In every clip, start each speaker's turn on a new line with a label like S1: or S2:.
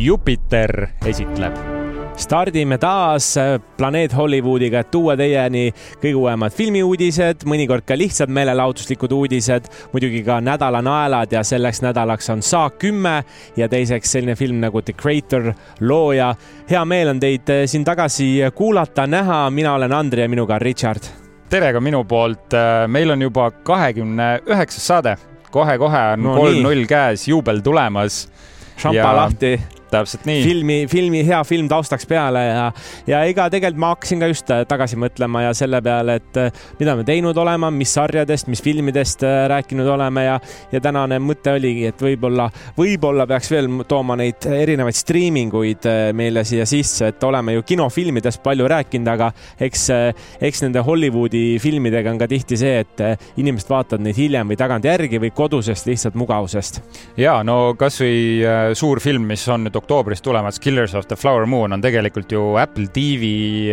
S1: Jupiter esitleb.
S2: stardime taas Planeet Hollywoodiga, et tuua teieni kõige uuemad filmiuudised, mõnikord ka lihtsad meelelahutuslikud uudised, muidugi ka nädala naelad ja selleks nädalaks on Saak kümme ja teiseks selline film nagu The Creator, looja. hea meel on teid siin tagasi kuulata, näha, mina olen Andri ja minuga on Richard.
S1: tere ka minu poolt, meil on juba kahekümne üheksas saade kohe-kohe on kolm-null käes, juubel tulemas.
S2: šampa ja... lahti
S1: täpselt nii.
S2: filmi, filmi, hea film taustaks peale ja, ja ega tegelikult ma hakkasin ka just äh, tagasi mõtlema ja selle peale, et äh, mida me teinud oleme, mis sarjadest, mis filmidest äh, rääkinud oleme ja, ja tänane mõte oligi, et võib-olla, võib-olla peaks veel tooma neid erinevaid striiminguid meile siia sisse, et oleme ju kinofilmidest palju rääkinud, aga eks, eks nende Hollywoodi filmidega on ka tihti see, et inimesed vaatavad neid hiljem või tagantjärgi või kodusest lihtsalt mugavusest.
S1: ja no kasvõi suur film, mis on nüüd oktoobris tulemas Killers of the Flower Moon on tegelikult ju Apple TV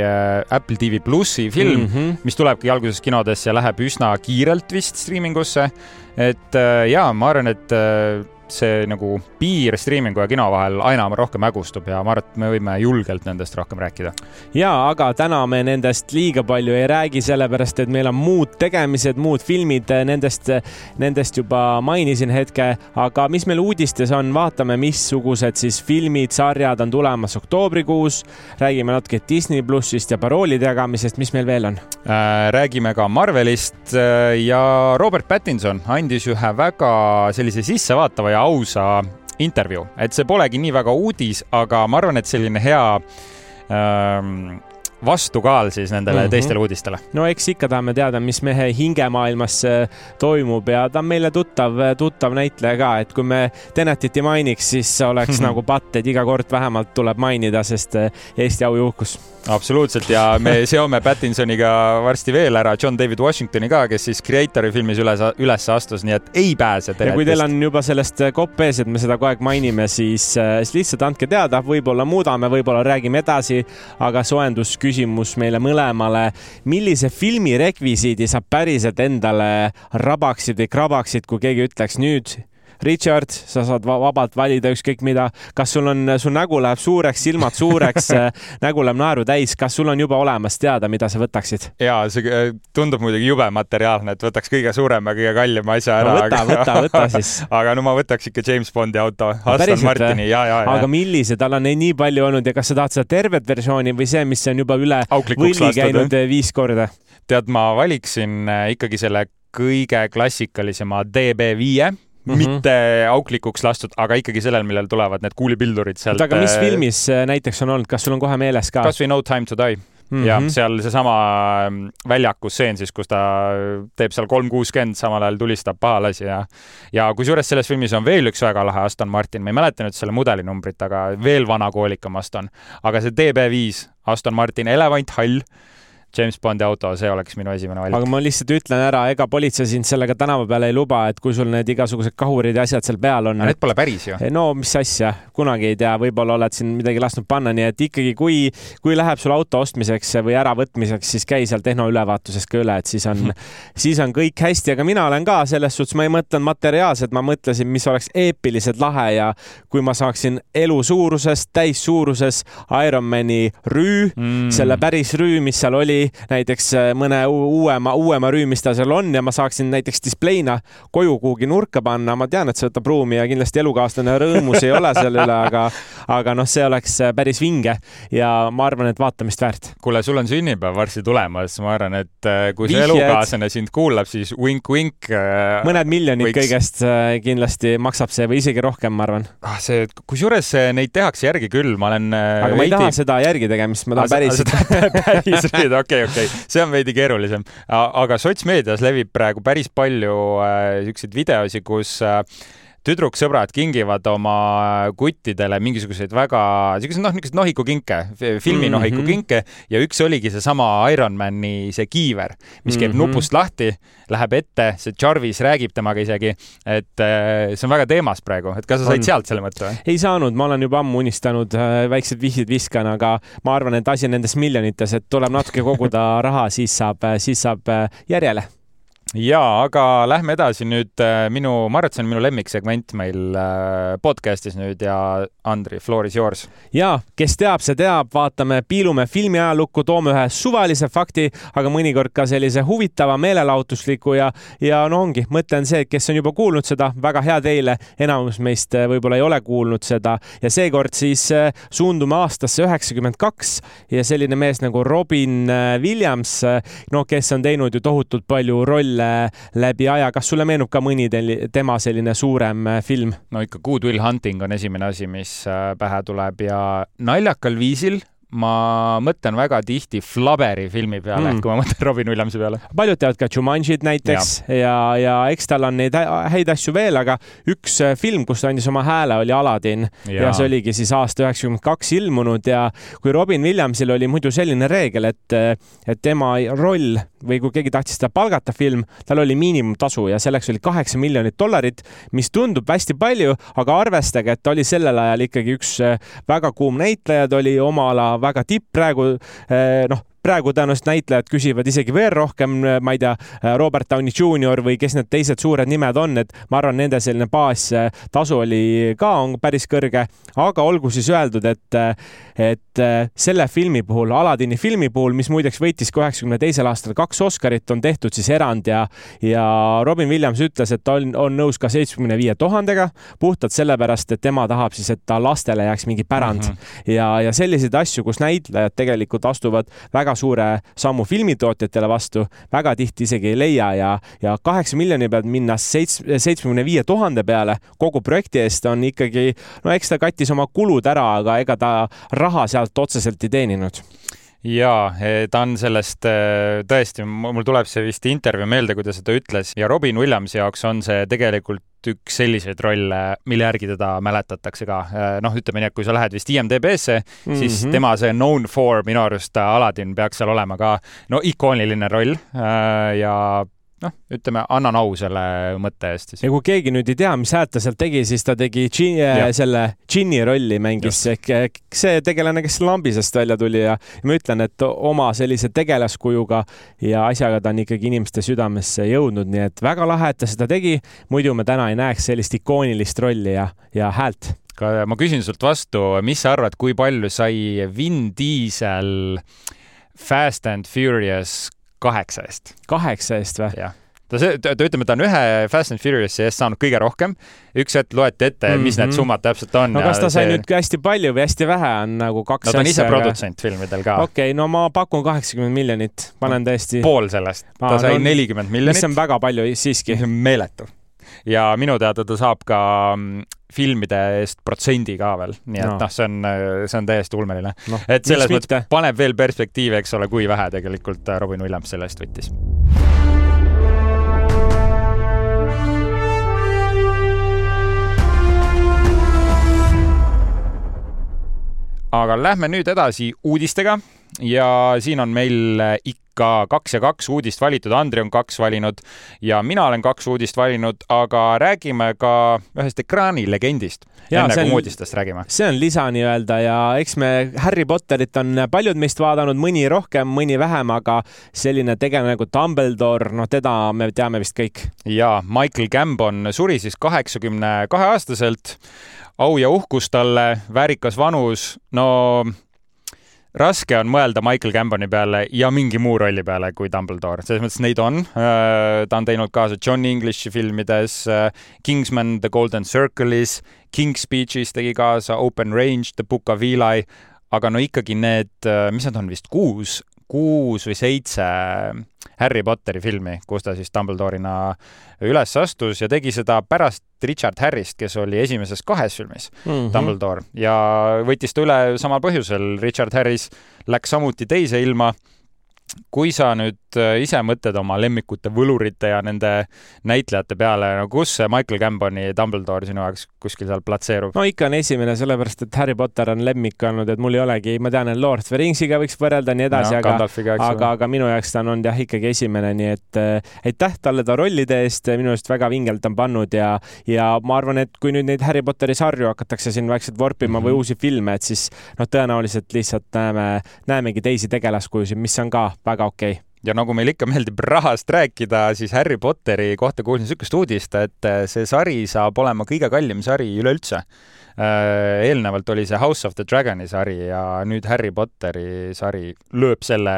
S1: äh,, Apple TV plussi film mm, -hmm. mis tulebki alguses kinodesse ja läheb üsna kiirelt vist striimingusse. et äh, ja ma arvan, et äh, see nagu piir striimingu ja kino vahel aina rohkem hägustub ja ma arvan, et me võime julgelt nendest rohkem rääkida.
S2: ja, aga täna me nendest liiga palju ei räägi, sellepärast et meil on muud tegemised, muud filmid, nendest, nendest juba mainisin hetke, aga mis meil uudistes on, vaatame, missugused siis filmid, sarjad on tulemas oktoobrikuus. räägime natuke Disney plussist ja paroolide jagamisest, mis meil veel on
S1: äh,? räägime ka Marvelist äh, ja Robert Pattinson andis ühe väga sellise sissevaatava ja ausa intervjuu, et see polegi nii väga uudis, aga ma arvan, et selline hea ähm, vastukaal siis nendele mm -hmm. teistele uudistele.
S2: no eks ikka tahame teada, mis mehe hingemaailmas äh, toimub ja ta on meile tuttav, tuttav näitleja ka, et kui me Tenetit ei mainiks, siis oleks mm -hmm. nagu patt, et iga kord vähemalt tuleb mainida, sest äh, Eesti au ja uhkus
S1: absoluutselt ja me seome Pattinsoniga varsti veel ära John David Washingtoni ka, kes siis Creator'i filmis üles, üles astus, nii et ei pääse.
S2: ja kui teil on juba sellest kopp ees, et me seda kogu aeg mainime, siis, äh, siis lihtsalt andke teada, võib-olla muudame, võib-olla räägime edasi, aga soojendusküsimus meile mõlemale. millise filmi rekvisiidi sa päriselt endale rabaksid või krabaksid, kui keegi ütleks nüüd Richard, sa saad vabalt valida ükskõik mida, kas sul on, su nägu läheb suureks, silmad suureks nägu läheb naeru täis, kas sul on juba olemas teada, mida sa võtaksid?
S1: ja see äh, tundub muidugi jube materiaalne, et võtaks kõige suurema, kõige kallima asja ära
S2: no,. võta aga..., võta, võta siis
S1: aga no ma võtaks ikka James Bondi auto, Aston Martini, ja, ja, ja.
S2: aga millise, tal on nii palju olnud ja kas sa tahad seda tervet versiooni või see, mis on juba üle võlli käinud või? viis korda?
S1: tead, ma valiksin äh, ikkagi selle kõige klassikalisema DB5 mm -hmm. mitte auklikuks lastud, aga ikkagi sellel, millel tulevad need kuulipildurid sealt.
S2: aga mis äh, filmis äh, näiteks on olnud, kas sul on kohe meeles ka?
S1: kasvõi No time to die Mm -hmm. ja seal seesama ähm, väljaku stseen siis, kus ta teeb seal kolm kuuskümmend, samal ajal tulistab pahalasi ja ja kusjuures selles filmis on veel üks väga lahe Aston Martin, ma ei mäleta nüüd selle mudelinumbrit, aga veel vanakoolikam Aston, aga see DB5 Aston Martin elevanthall James Bondi auto, see oleks minu esimene valik.
S2: aga ma lihtsalt ütlen ära, ega politsei sind sellega tänava peale ei luba, et kui sul need igasugused kahurid ja asjad seal peal on.
S1: Need pole päris ju.
S2: no mis asja, kunagi ei tea, võib-olla oled siin midagi lasknud panna, nii et ikkagi, kui, kui läheb sul auto ostmiseks või äravõtmiseks, siis käi seal tehnoülevaatuses ka üle, et siis on siis on kõik hästi, aga mina olen ka selles suhtes, ma ei mõtelnud materiaalselt, ma mõtlesin, mis oleks eepiliselt lahe ja kui ma saaksin elu suuruses, täissuuruses Ironmani rüü mm., selle päris rüü, mis seal oli näiteks äh, mõne uuema, uuema rüü, mis tal seal on ja ma saaksin näiteks displeina koju kuhugi nurka panna, ma tean, et see võtab ruumi ja kindlasti elukaaslane rõõmus ei ole selle üle, aga, aga noh, see oleks äh, päris vinge ja ma arvan, et vaatamist väärt.
S1: kuule, sul on sünnipäev varsti tulemas, ma arvan, et äh, kui see elukaaslane sind kuulab, siis vink-vink.
S2: mõned miljonid võiks... kõigest kindlasti maksab see või isegi rohkem, ma arvan.
S1: ah, see, kusjuures neid tehakse järgi küll, ma olen.
S2: aga veidi... ma ei taha seda järgi tegemist, ma tahan päriselt.
S1: päris rüüda, okei okei see on veidi keerulisem. aga sotsmeedias levib praegu päris palju äh, siukseid videosi, kus äh, tüdruksõbrad kingivad oma kuttidele mingisuguseid väga siukseid noh, niisuguseid nohikukinke, filmi mm -hmm. ja üks oligi seesama Ironmani see kiiver, mis käib mm -hmm. nupust lahti, läheb ette, see Jarvis räägib temaga isegi, et äh, see on väga teemas praegu, et kas sa said on. sealt selle mõtte või?
S2: ei saanud, ma olen juba ammu unistanud, äh, väiksed vihjed viskan, aga ma arvan, et asi on nendes miljonites, et tuleb natuke koguda raha, siis saab, siis saab järjele
S1: ja aga lähme edasi nüüd äh, minu, ma arvan, et see on minu lemmiksegment meil äh, podcast'is nüüd ja Andri, floor is yours.
S2: ja kes teab, see teab, vaatame, piilume filmi ajalukku, toome ühe suvalise fakti, aga mõnikord ka sellise huvitava, meelelahutusliku ja, ja no ongi, mõte on see, et kes on juba kuulnud seda, väga hea teile, enamus meist äh, võib-olla ei ole kuulnud seda. Ja seekord siis suundume aastasse üheksakümmend kaks ja selline mees nagu Robin Williams, no kes on teinud ju tohutult palju rolle rolle läbi aja. kas sulle meenub ka mõni tema selline suurem äh, film?
S1: no ikka Good Will Hunting on esimene asi, mis äh, pähe tuleb ja naljakal viisil ma mõtlen väga tihti Flaberi filmi peale mm., kui ma mõtlen Robin Williamsi peale.
S2: paljud teavad ka Jumanjit näiteks ja, ja, ja eks tal on neid häid asju veel, aga üks äh, film, kus ta andis oma hääle, oli Aladin ja. ja see oligi siis aasta üheksakümmend kaks ilmunud ja kui Robin Williamsil oli muidu selline reegel, et, et tema roll või kui keegi tahtis teda palgata film, tal oli miinimumtasu ja selleks oli kaheksa miljonit dollarit, mis tundub hästi palju, aga arvestage, et ta oli sellel ajal ikkagi üks äh, väga kuum näitleja, ta oli oma ala väga tipp, praegu äh, noh praegu tõenäoliselt näitlejad küsivad isegi veel rohkem, ma ei tea, Robert Downey Jr või kes need teised suured nimed on, et ma arvan, nende selline baastasu oli ka, on päris kõrge, aga olgu siis öeldud, et, et selle filmi puhul, Aladini filmi puhul, mis muideks võitis ka üheksakümne teisel aastal kaks Oscarit, on tehtud siis erand ja, ja Robin Williams ütles, et ta on, on nõus ka seitsmekümne viie tuhandega, puhtalt sellepärast, et tema tahab siis, et ta lastele jääks mingi pärand mm. -hmm. ja, ja selliseid asju, kus näitlejad tegelikult astuvad väga suure sammu filmitootjatele vastu, väga tihti isegi ei leia ja, ja kaheksa miljoni pealt minna seitsme, seitsmekümne viie tuhande peale kogu projekti eest on ikkagi, no eks ta kattis oma kulud ära, aga ega ta raha sealt otseselt ei teeninud
S1: jaa, ta on sellest tõesti, mul tuleb see vist intervjuu meelde, kui ta seda ütles ja Robin Williamsi jaoks on see tegelikult üks selliseid rolle, mille järgi teda mäletatakse ka. noh, ütleme nii, et kui sa lähed vist IMDB-sse mm, -hmm. siis mhm. tema see known for minu arust Aladdin peaks seal olema ka no ikooniline roll ja noh, ütleme, annan au selle mõtte eest siis.
S2: ja kui keegi nüüd ei tea, mis häält ta sealt tegi, siis ta tegi džin, äh, selle džinni rolli mängis ehk see tegelane, kes lambisest välja tuli ja, ja ma ütlen, et oma sellise tegelaskujuga ja asjaga ta on ikkagi inimeste südamesse jõudnud, nii et väga lahe, et ta seda tegi. muidu me täna ei näeks sellist ikoonilist rolli ja, ja häält.
S1: ma küsin sult vastu, mis sa arvad, kui palju sai Vin Diesel Fast and Furious kaheksa eest.
S2: kaheksa eest või?
S1: jah ta see, ta ütleme, ta on ühe Fast and Furious'i eest saanud kõige rohkem. üks hetk loeti ette mm, -hmm. mis need mhm. summad täpselt on.
S2: no kas ta sai see... nüüd hästi palju või hästi vähe on nagu kaks
S1: no ta on ise produtsent filmidel ka.
S2: okei okay,, no ma pakun kaheksakümmend miljonit, panen tõesti.
S1: pool sellest, ta sai nelikümmend miljonit.
S2: mis on väga palju siiski.
S1: meeletu ja minu teada ta saab ka mm, filmide eest protsendi ka veel, nii et noh no, see on, see on täiesti ulmeline no,. et selles mõttes paneb veel perspektiivi, eks ole, kui vähe tegelikult Robin Williams selle eest võttis. aga lähme nüüd edasi uudistega ja siin on meil ikka ikka kaks ja kaks uudist valitud, Andri on kaks valinud ja mina olen kaks uudist valinud, aga räägime ka ühest ekraanilegendist. enne kui uudistest räägime.
S2: see on lisa nii-öelda ja eks me Harry Potterit on paljud meist vaadanud, mõni rohkem, mõni vähem, aga selline tegelane nagu Dumbledore, noh, teda me teame vist kõik.
S1: ja Michael Gambon suri siis kaheksakümne kahe aastaselt au ja uhkus talle, väärikas vanus, no raske on mõelda Michael Gamboni peale ja mingi muu rolli peale kui Dumbledore, selles mõttes neid on. Äh, ta on teinud kaasa John Englishi filmides, äh, Kingsman The Golden Circle'is, King's Speech'is tegi kaasa, Open Range, The Book of Eli, aga no ikkagi need, äh, mis nad on vist, kuus, kuus või seitse Harry Potteri filmi, kus ta siis Dumbledore'ina üles astus ja tegi seda pärast Richard Harrist, kes oli esimeses kahes filmis mm -hmm. Dumbledore ja võttis ta üle samal põhjusel. Richard Harris läks samuti teise ilma kui sa nüüd äh, ise mõtled oma lemmikute võlurite ja nende näitlejate peale, no kus see Michael Gamboni Dumbledore sinu jaoks kuskil seal platseerub?
S2: no ikka on esimene, sellepärast et Harry Potter on lemmik olnud, et mul ei olegi, ma tean, et Lord of the Ringsiga võiks võrrelda ja nii edasi no,, aga, aga, aga minu jaoks ta on olnud jah, ikkagi esimene, nii et äh, aitäh talle ta rollide eest, minu arust väga vingelt on pannud ja, ja ma arvan, et kui nüüd neid Harry Potteri sarju hakatakse siin vaikselt vorpima mm -hmm. või uusi filme, et siis noh, tõenäoliselt lihtsalt näeme, näemegi teisi tegelaskujusid, mis on ka väga okei okay
S1: ja nagu meil ikka meeldib rahast rääkida, siis Harry Potteri kohta kuulsin niisugust uudist, et see sari saab olema kõige kallim sari üleüldse. eelnevalt oli see House of the Dragoni sari ja nüüd Harry Potteri sari lööb selle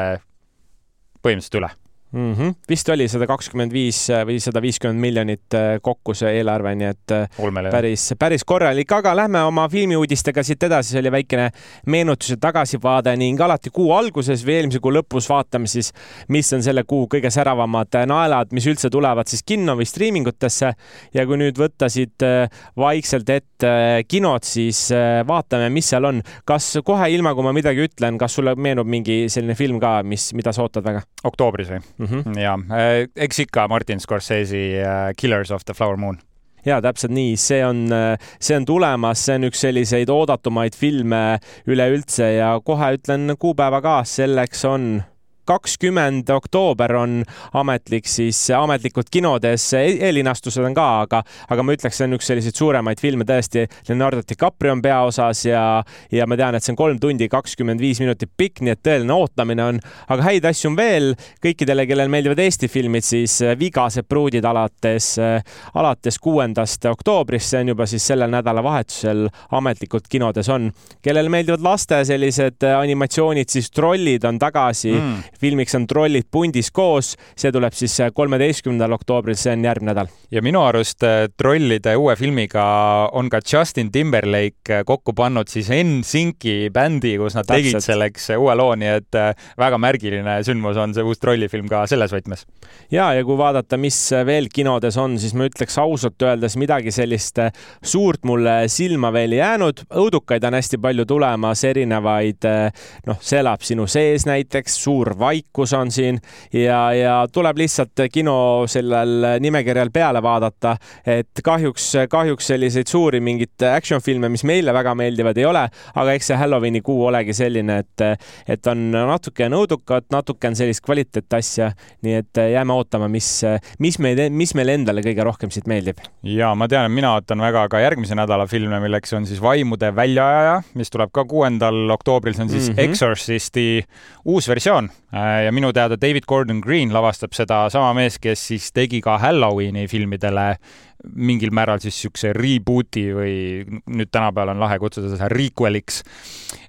S1: põhimõtteliselt üle
S2: mm. -hmm. vist oli sada kakskümmend viis või sada viiskümmend miljonit äh, kokku see eelarve, nii et äh,
S1: Olmele,
S2: päris, päris korralik, aga lähme oma filmiuudistega siit edasi, see oli väikene meenutus ja tagasivaade ning alati kuu alguses või eelmise kuu lõpus vaatame siis, mis on selle kuu kõige säravamad naelad, mis üldse tulevad siis kinno või striimingutesse. ja kui nüüd võtta siit äh, vaikselt ette kinod, siis vaatame, mis seal on. kas kohe ilma, kui ma midagi ütlen, kas sulle meenub mingi selline film ka, mis, mida sa ootad väga?
S1: oktoobris või? Mm. -hmm. ja äh, eks ikka Martin Scorsese uh, Killers of the Flower Moon
S2: ja täpselt nii, see on, äh, see on tulemas, see on üks selliseid oodatumaid filme üleüldse ja kohe ütlen kuupäeva ka, selleks on kakskümmend oktoober on ametlik siis, ametlikult kinodes, e-, eellinastused on ka, aga, aga ma ütleks, see on üks selliseid suuremaid filme tõesti. Leonardo DiCaprio on peaosas ja, ja ma tean, et see on kolm tundi kakskümmend viis minutit pikk, nii et tõeline ootamine on, aga häid asju on veel. kõikidele, kellel meeldivad Eesti filmid, siis Vigased pruudid alates, alates kuuendast oktoobrist, see on juba siis sellel nädalavahetusel ametlikult kinodes on. kellele meeldivad laste sellised animatsioonid, siis Trollid on tagasi mm filmiks on Trollid pundis koos, see tuleb siis kolmeteistkümnendal oktoobril, see on järgmine nädal.
S1: ja minu arust äh, Trollide uue filmiga on ka Justin Timberlake äh, kokku pannud siis NSYNC-i bändi, kus nad Täpselt. tegid selleks äh, uue loo, nii et väga märgiline sündmus on see uus Trollifilm ka selles võtmes.
S2: ja, ja kui vaadata, mis veel kinodes on, siis ma ütleks ausalt öeldes midagi sellist suurt mulle silma veel ei jäänud. õudukaid on hästi palju tulemas, erinevaid, noh, see elab sinu sees näiteks, suur vaim vaikus on siin ja, ja tuleb lihtsalt kino sellel nimekirjal peale vaadata. et kahjuks, kahjuks selliseid suuri mingeid action filme, mis meile väga meeldivad, ei ole, aga eks see Halloweeni kuu olegi selline, et, et on natuke nõudukat, natuke on sellist kvaliteetasja. nii et jääme ootama, mis, mis meid, mis meile endale kõige rohkem siit meeldib.
S1: ja ma tean, et mina ootan väga ka järgmise nädala filme, milleks on siis Vaimude väljaajaja, mis tuleb ka kuuendal oktoobril, see on siis mm -hmm. Exorcisti uus versioon ja minu teada David Gordon Green lavastab seda sama mees, kes siis tegi ka Halloweeni filmidele mingil määral siis niisuguse reboot'i või nüüd tänapäeval on lahe kutsuda seda requel'iks.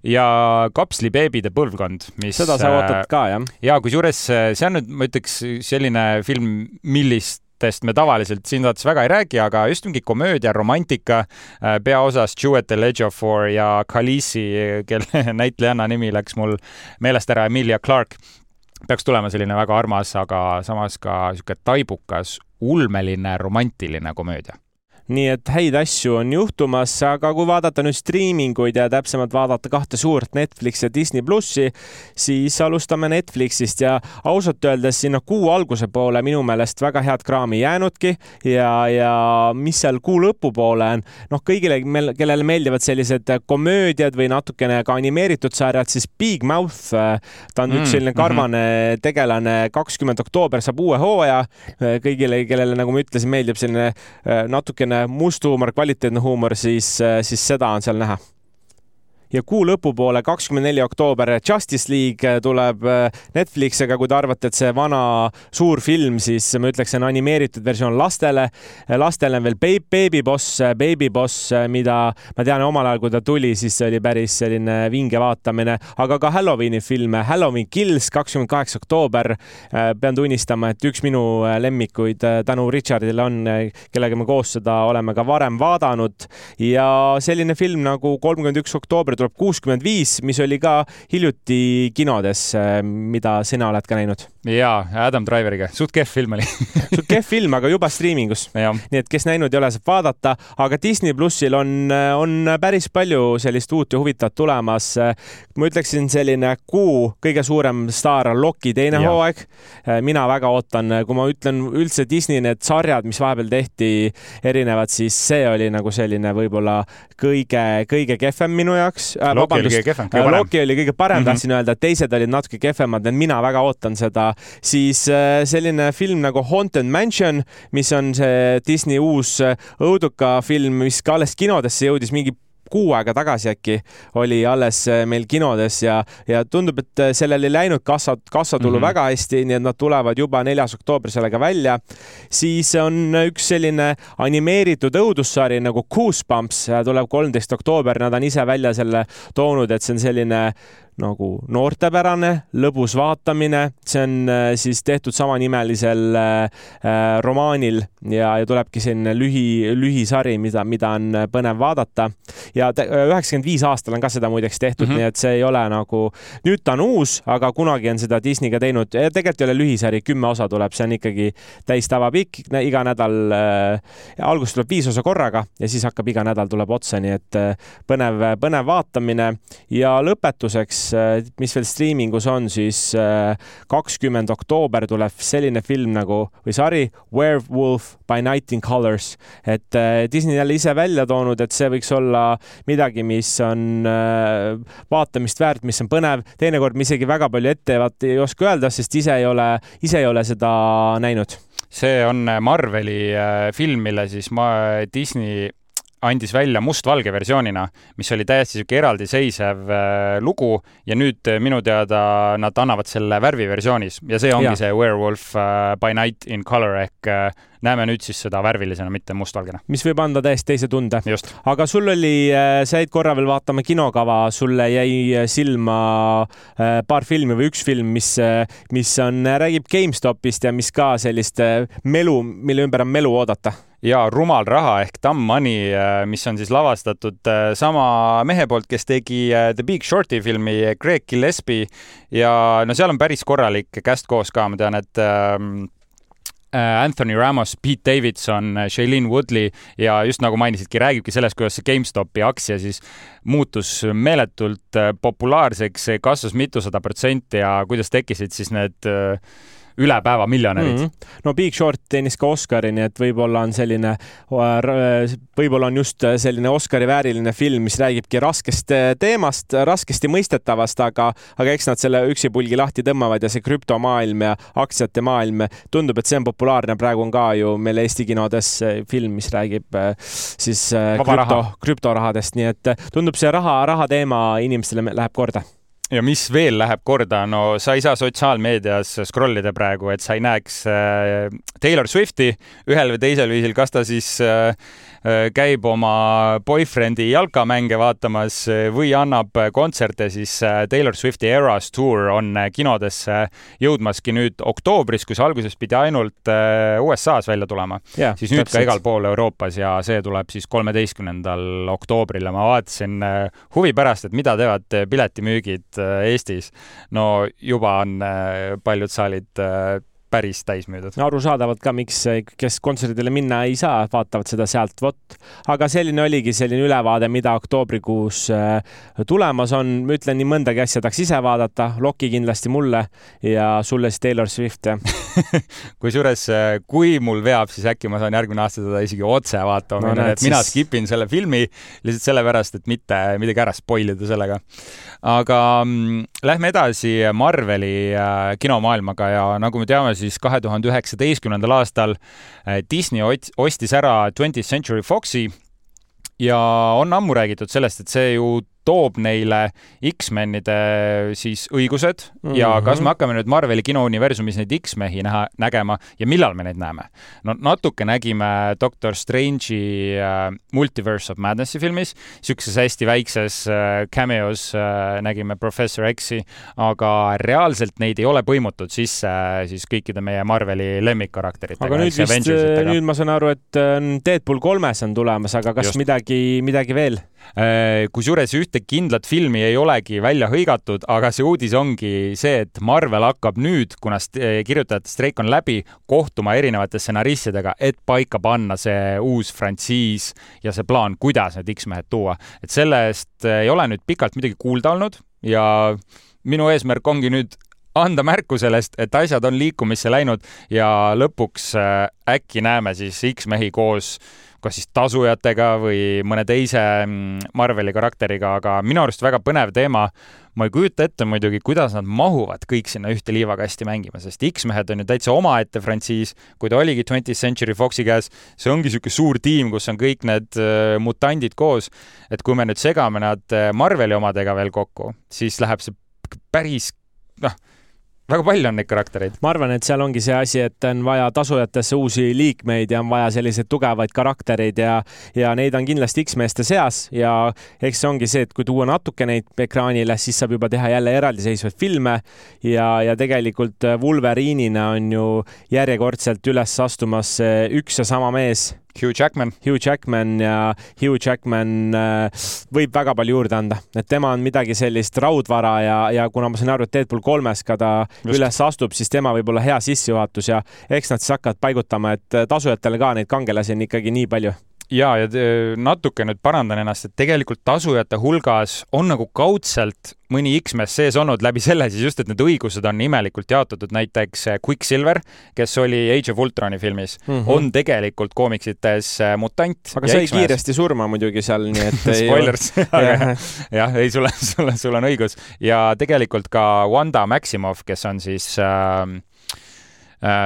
S1: ja Kapslibeebide põlvkond, mis
S2: seda sa ootad ka, jah?
S1: ja kusjuures äh, see on nüüd, ma ütleks, selline film, millist näitlejatest me tavaliselt siin saates väga ei räägi, aga just mingi komöödia, romantika, äh, peaosas Jewett Ejiofor ja Khaleesi, kelle näitlejanna nimi läks mul meelest ära, Emilia Clarke peaks tulema selline väga armas, aga samas ka niisugune taibukas, ulmeline, romantiline komöödia
S2: nii et häid asju on juhtumas, aga kui vaadata nüüd striiminguid ja täpsemalt vaadata kahte suurt Netflix ja Disney plussi, siis alustame Netflixist ja ausalt öeldes sinna kuu alguse poole minu meelest väga head kraami jäänudki ja, ja mis seal kuu lõpupoole on, noh, kõigile, kellele meeldivad sellised komöödiad või natukene ka animeeritud sarjad, siis Big Mouth, ta on mm, üks selline mhm. karvane mm -hmm. tegelane, kakskümmend oktoober saab uue hooaja. kõigile, kellele, nagu ma ütlesin, meeldib selline natukene must huumor, kvaliteetne huumor, siis, siis seda on seal näha ja kuu lõpupoole, kakskümmend neli oktoober Justice League tuleb äh, Netflixiga, kui te arvate, et see vana suur film, siis ma ütleks, see on animeeritud versioon lastele. lastele on veel Baby Boss, Baby Boss, mida ma tean omal ajal, kui ta tuli, siis see oli päris selline vinge vaatamine, aga ka Halloweeni filme, Halloween Kills, kakskümmend kaheksa oktoober. Äh, pean tunnistama, et üks minu äh, lemmikuid tänu Richardile on, kellega me koos seda oleme ka varem vaadanud ja selline film nagu kolmkümmend üks oktoober tuleb kuuskümmend viis, mis oli ka hiljuti kinodes, mida sina oled ka näinud.
S1: jaa, Adam Driveriga, suht kehv film oli
S2: suht kehv film, aga juba striimingus. nii et kes näinud ei ole, saab vaadata, aga Disney plussil on, on päris palju sellist uut ja huvitavat tulemas. ma ütleksin, selline kuu kõige suurem staar on Loki teine ja. hooaeg. mina väga ootan, kui ma ütlen üldse Disney need sarjad, mis vahepeal tehti erinevad, siis see oli nagu selline võib-olla kõige, kõige kehvem minu jaoks
S1: äh,. Loki oli kõige kehvem. Äh,
S2: Loki oli kõige parem mm, -hmm. tahtsin öelda, teised olid natuke kehvemad, mina väga ootan seda. siis äh, selline film nagu Haunted Mansion, mis on see Disney uus äh, õuduka film, mis ka alles kinodesse jõudis mingi kuu aega tagasi äkki oli alles meil kinodes ja, ja tundub, et sellel ei läinud kassa, kassatulu mm -hmm. väga hästi, nii et nad tulevad juba neljas oktoober sellega välja. siis on üks selline animeeritud õudussari nagu Goosebumps, tuleb kolmteist oktoober, nad on ise välja selle toonud, et see on selline nagu noortepärane, lõbus vaatamine, see on äh, siis tehtud samanimelisel äh, äh, romaanil ja, ja tulebki selline lühi, lühisari, mida, mida on põnev vaadata. ja üheksakümmend viis aastal on ka seda muideks tehtud mm, -hmm. nii et see ei ole nagu, nüüd ta on uus, aga kunagi on seda Disney ka teinud tegelikult ei ole lühisari, kümme osa tuleb, see on ikkagi täis tavapikk, iga nädal äh,, alguses tuleb viis osa korraga ja siis hakkab iga nädal tuleb otsa, nii et põnev, põnev vaatamine ja lõpetuseks mis veel striimingus on, siis äh, kakskümmend oktoober tuleb selline film nagu või sari Werewolf by Night in Colors, et äh, Disney jälle ise välja toonud, et see võiks olla midagi, mis on vaatamist väärt, mis on põnev, teinekord me isegi väga palju ette vaat ei oska öelda, sest ise ei ole, ise ei ole seda näinud.
S1: See on Marveli film, mille siis ma Disney andis välja mustvalge versioonina, mis oli täiesti niisugune eraldiseisev äh, lugu ja nüüd äh, minu teada nad annavad selle värviversioonis ja see ongi ja. see Werewolf äh, by Night in Color ehk näeme nüüd siis seda värvilisena, mitte mustvalgena.
S2: mis võib anda täiesti teise tunde. aga sul oli, sa jäid korra veel vaatama kinokava, sulle jäi silma paar filmi või üks film, mis, mis on, räägib GameStopist ja mis ka sellist melu, mille ümber on melu oodata
S1: ja Rumal raha ehk Dumb Money, äh, mis on siis lavastatud äh, sama mehe poolt, kes tegi äh, The Big Shorti filmi Craig Gillespie. Ja no seal on päris korralik cast koos ka, ma tean, et ähm, Anthony Ramos, Pete Davidson, Shailene Woodley ja just nagu mainisidki, räägibki sellest, kuidas see GameStopi aktsia siis muutus meeletult populaarseks, kasvas mitusada protsenti ja kuidas tekkisid siis need äh, üle päeva miljonärid mm. -hmm.
S2: no Big Short teenis ka Oscari, nii et võib-olla on selline, võib-olla on just selline Oscari vääriline film, mis räägibki raskest teemast, raskesti mõistetavast, aga, aga eks nad selle üksipulgi lahti tõmbavad ja see krüptomaailm ja aktsiate maailm, tundub, et see on populaarne, praegu on ka ju meil Eesti kinodes film, mis räägib siis Vaba krüpto, krüptorahadest, nii et tundub see raha, raha teema inimestele läheb korda
S1: ja mis veel läheb korda, no sa ei saa sotsiaalmeedias scroll ida praegu, et sa ei näeks äh, Taylor Swifti ühel või teisel viisil, kas ta siis äh, käib oma boyfriend'i jalkamänge vaatamas äh, või annab kontserte, siis äh, Taylor Swifti Eras Tour on kinodesse jõudmaski nüüd oktoobris, kus alguses pidi ainult USA-s välja tulema yeah,, siis nüüd ka igal pool Euroopas ja see tuleb siis kolmeteistkümnendal oktoobril ja ma vaatasin huvi pärast, et mida teevad piletimüügid Eestis. no juba on paljud saalid päris täis müüdud.
S2: arusaadavalt ka, miks, kes kontserdile minna ei saa, vaatavad seda sealt, vot. aga selline oligi selline ülevaade, mida oktoobrikuus äh, tulemas on. ma ütlen, nii mõndagi asja tahaks ise vaadata, Loki kindlasti mulle ja sulle siis Taylor Swift, jah
S1: kusjuures, äh, kui mul veab, siis äkki ma saan järgmine aasta seda isegi otse vaatama no,, et siis... mina skip in selle filmi lihtsalt sellepärast, et mitte midagi ära spoil ida sellega. aga mm, lähme edasi Marveli äh, kinomaailmaga ja nagu me teame, siis kahe tuhande üheksateistkümnendal aastal äh, Disney ostis ära Twentieth Century Foxi ja on ammu räägitud sellest, et see ju toob neile X-menide siis õigused mm -hmm. ja kas me hakkame nüüd Marveli kinouniversumis neid X-mehi näha, nägema ja millal me neid näeme? no natuke nägime Doctor Strange'i äh, Multiverse of Madnessi filmis, niisuguses hästi väikses äh, cameos äh, nägime Professor X-i, aga reaalselt neid ei ole põimutud sisse äh, siis kõikide meie Marveli lemmikkarakteritega.
S2: aga nüüd vist, äh, nüüd ma saan aru, et äh, Deadpool kolmes on tulemas, aga kas Just. midagi, midagi veel?
S1: Äh, kusjuures ühte kindlat filmi ei olegi välja hõigatud, aga see uudis ongi see, et Marvel hakkab nüüd, kuna äh, kirjutajate streik on läbi, kohtuma erinevate stsenaristidega, et paika panna see uus frantsiis ja see plaan, kuidas need X-mehed tuua. et sellest äh, ei ole nüüd pikalt midagi kuulda olnud ja minu eesmärk ongi nüüd anda märku sellest, et asjad on liikumisse läinud ja lõpuks äkki näeme siis X-mehi koos kas siis tasujatega või mõne teise mm, Marveli karakteriga, aga minu arust väga põnev teema. ma ei kujuta ette muidugi, kuidas nad mahuvad kõik sinna ühte liivakasti mängima, sest X-mehed on ju täitsa omaette frantsiis, kui ta oligi Twentieth Century Foxi käes, see ongi niisugune suur tiim, kus on kõik need äh, mutandid koos, et kui me nüüd segame nad äh, Marveli omadega veel kokku, siis läheb see päris noh väga palju on neid karaktereid.
S2: ma arvan, et seal ongi see asi, et on vaja tasujatesse uusi liikmeid ja on vaja selliseid tugevaid karaktereid ja, ja neid on kindlasti X-meeste seas ja eks see ongi see, et kui tuua natuke neid ekraanile, siis saab juba teha jälle eraldiseisvaid filme ja, ja tegelikult Wolverine'ina on ju järjekordselt üles astumas üks ja sama mees
S1: Hugh Jackman.
S2: Hugh Jackman ja Hugh Jackman äh, võib väga palju juurde anda, et tema on midagi sellist raudvara ja, ja kuna ma sain aru, et Deadpool kolmes ka ta Just. üles astub, siis tema võib olla hea sissejuhatus ja eks nad siis hakkavad paigutama, et tasujatele ka neid kangelasi on ikkagi nii palju
S1: ja, ja natuke nüüd parandan ennast, et tegelikult tasujate hulgas on nagu kaudselt mõni X-mees sees olnud läbi selle siis just, et need õigused on imelikult jaotatud, näiteks eh, Quicksilver, kes oli Age of Ultroni filmis mm, -hmm. on tegelikult koomiksites eh, mutant.
S2: aga sai kiiresti surma muidugi seal, nii et
S1: spoilers jah, ei, sul on, sul on, sul on õigus ja tegelikult ka Wanda Maximoff, kes on siis äh,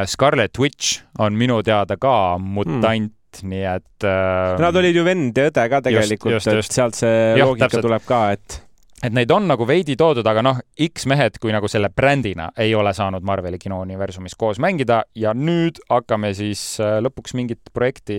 S1: Scarlet Witch on minu teada ka mutant mm nii et
S2: äh,. Nad olid ju vend ja õde ka tegelikult, et sealt see ja, loogika täpselt. tuleb ka, et
S1: et neid on nagu veidi toodud, aga noh, X-mehed kui nagu selle brändina ei ole saanud Marveli kinouniversumis koos mängida ja nüüd hakkame siis äh, lõpuks mingit projekti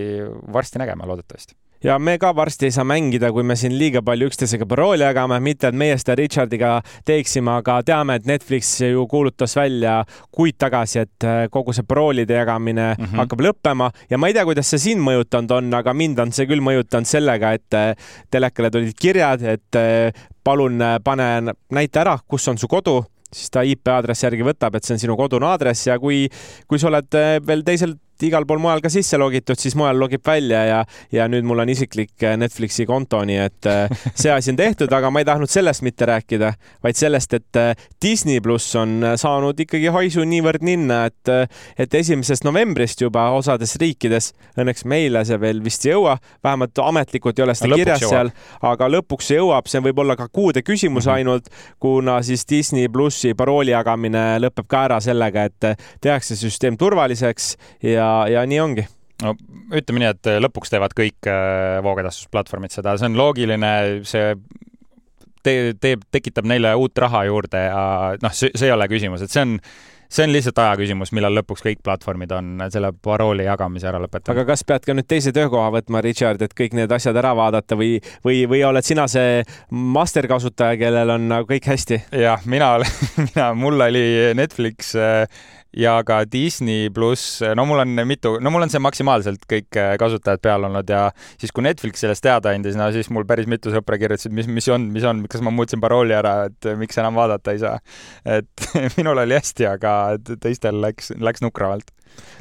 S1: varsti nägema loodetavasti
S2: ja me ka varsti ei saa mängida, kui me siin liiga palju üksteisega parooli jagame, mitte et meie seda Richardiga teeksime, aga teame, et Netflix ju kuulutas välja kuid tagasi, et äh, kogu see paroolide jagamine mm -hmm. hakkab lõppema. Ja ma ei tea, kuidas see sind mõjutanud on, aga mind on see küll mõjutanud sellega, et äh, telekale tulid kirjad, et äh, palun pane, näita ära, kus on su kodu. Siis ta IP aadressi järgi võtab, et see on sinu kodune aadress. Ja kui, kui sa oled veel teisel igal pool mujal ka sisse logitud, siis mujal logib välja ja, ja nüüd mul on isiklik äh, Netflixi konto, nii et äh, see asi on tehtud, aga ma ei tahtnud sellest mitte rääkida, vaid sellest, et äh, Disney pluss on saanud ikkagi haisu niivõrd ninna, et, et esimesest novembrist juba osades riikides, õnneks meile see veel vist ei jõua, vähemalt ametlikult ei ole seda kirjas seal, aga lõpuks see jõuab, see võib olla ka kuude küsimus -hmm. ainult, kuna siis Disney plussi parooli jagamine lõpeb ka ära sellega, et tehakse süsteem turvaliseks ja ja, ja nii ongi
S1: no ütleme nii, et lõpuks teevad kõik äh, voogedastusplatvormid seda, see on loogiline, see te-, teeb, tekitab neile uut raha juurde ja noh, see, see ei ole küsimus, et see on, see on lihtsalt aja küsimus, millal lõpuks kõik platvormid on selle parooli jagamise ära lõpetanud.
S2: aga kas pead ka nüüd teise töökoha võtma, Richard, et kõik need asjad ära vaadata või, või, või oled sina see master kasutaja, kellel on nagu kõik hästi?
S1: jah, mina olen, mina, mul oli Netflix äh, ja ka Disney pluss, no mul on mitu, no mul on see maksimaalselt kõik äh, kasutajad peal olnud ja siis, kui Netflix sellest teada andis, no siis mul päris mitu sõpra kirjutasid, mis, mis on, mis on, kas ma muutsin parooli ära, et miks enam vaadata ei saa. et minul oli hästi, aga teistel läks, läks nukravalt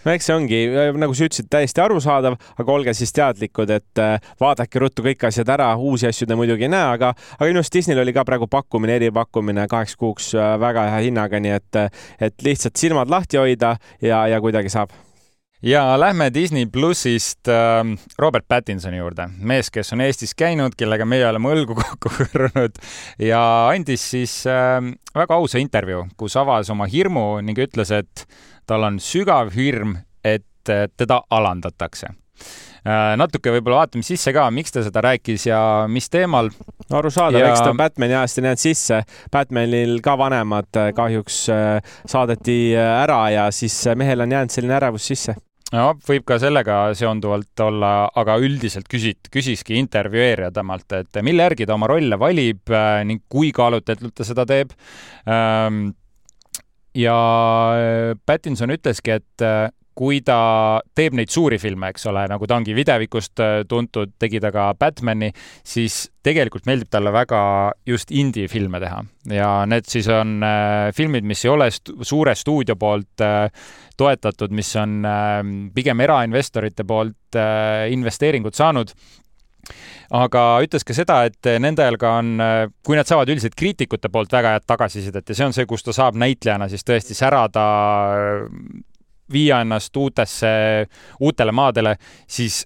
S2: no eks see ongi, äh, nagu sa ütlesid, täiesti arusaadav, aga olge siis teadlikud, et äh, vaadake ruttu kõik asjad ära, uusi asju te muidugi ei näe, aga, aga minu arust Disneyl oli ka praegu pakkumine, eripakkumine kaheks kuuks äh, väga hea hinnaga, nii et, et lihtsalt silmad lahti hoida ja, ja kuidagi saab.
S1: Ja lähme Disney plussist äh, Robert Pattinsoni juurde, mees, kes on Eestis käinud, kellega meie oleme õlgu kokku kõrrunud ja andis siis äh, väga ausa intervjuu, kus avas oma hirmu ning ütles, et tal on sügav hirm, et teda alandatakse äh, natuke võib-olla vaatame sisse ka, miks ta seda rääkis ja mis teemal.
S2: arusaadav ja..., eks ta Batman'i ajast ei jäänud sisse. Batmanil ka vanemad äh, kahjuks äh, saadeti ära ja siis mehel on jäänud selline ärevus sisse
S1: no võib ka sellega seonduvalt olla, aga üldiselt küsit-, küsiski intervjueerija temalt, et mille järgi ta oma rolle valib ning kui kaalutletult ta seda teeb ähm, ja äh, Pattinson ütleski, et äh, kui ta teeb neid suuri filme, eks ole, nagu ta ongi videvikust äh, tuntud, tegi ta ka Batman'i, siis tegelikult meeldib talle väga just indie-filme teha. Ja need siis on äh, filmid, mis ei ole st suure stuudio poolt äh, toetatud, mis on äh, pigem erainvestorite poolt investeeringud saanud aga ütles ka seda, et nendel ka on, kui nad saavad üldiselt kriitikute poolt väga head tagasisidet ja see on see, kus ta saab näitlejana siis tõesti särada, viia ennast uutesse, uutele maadele, siis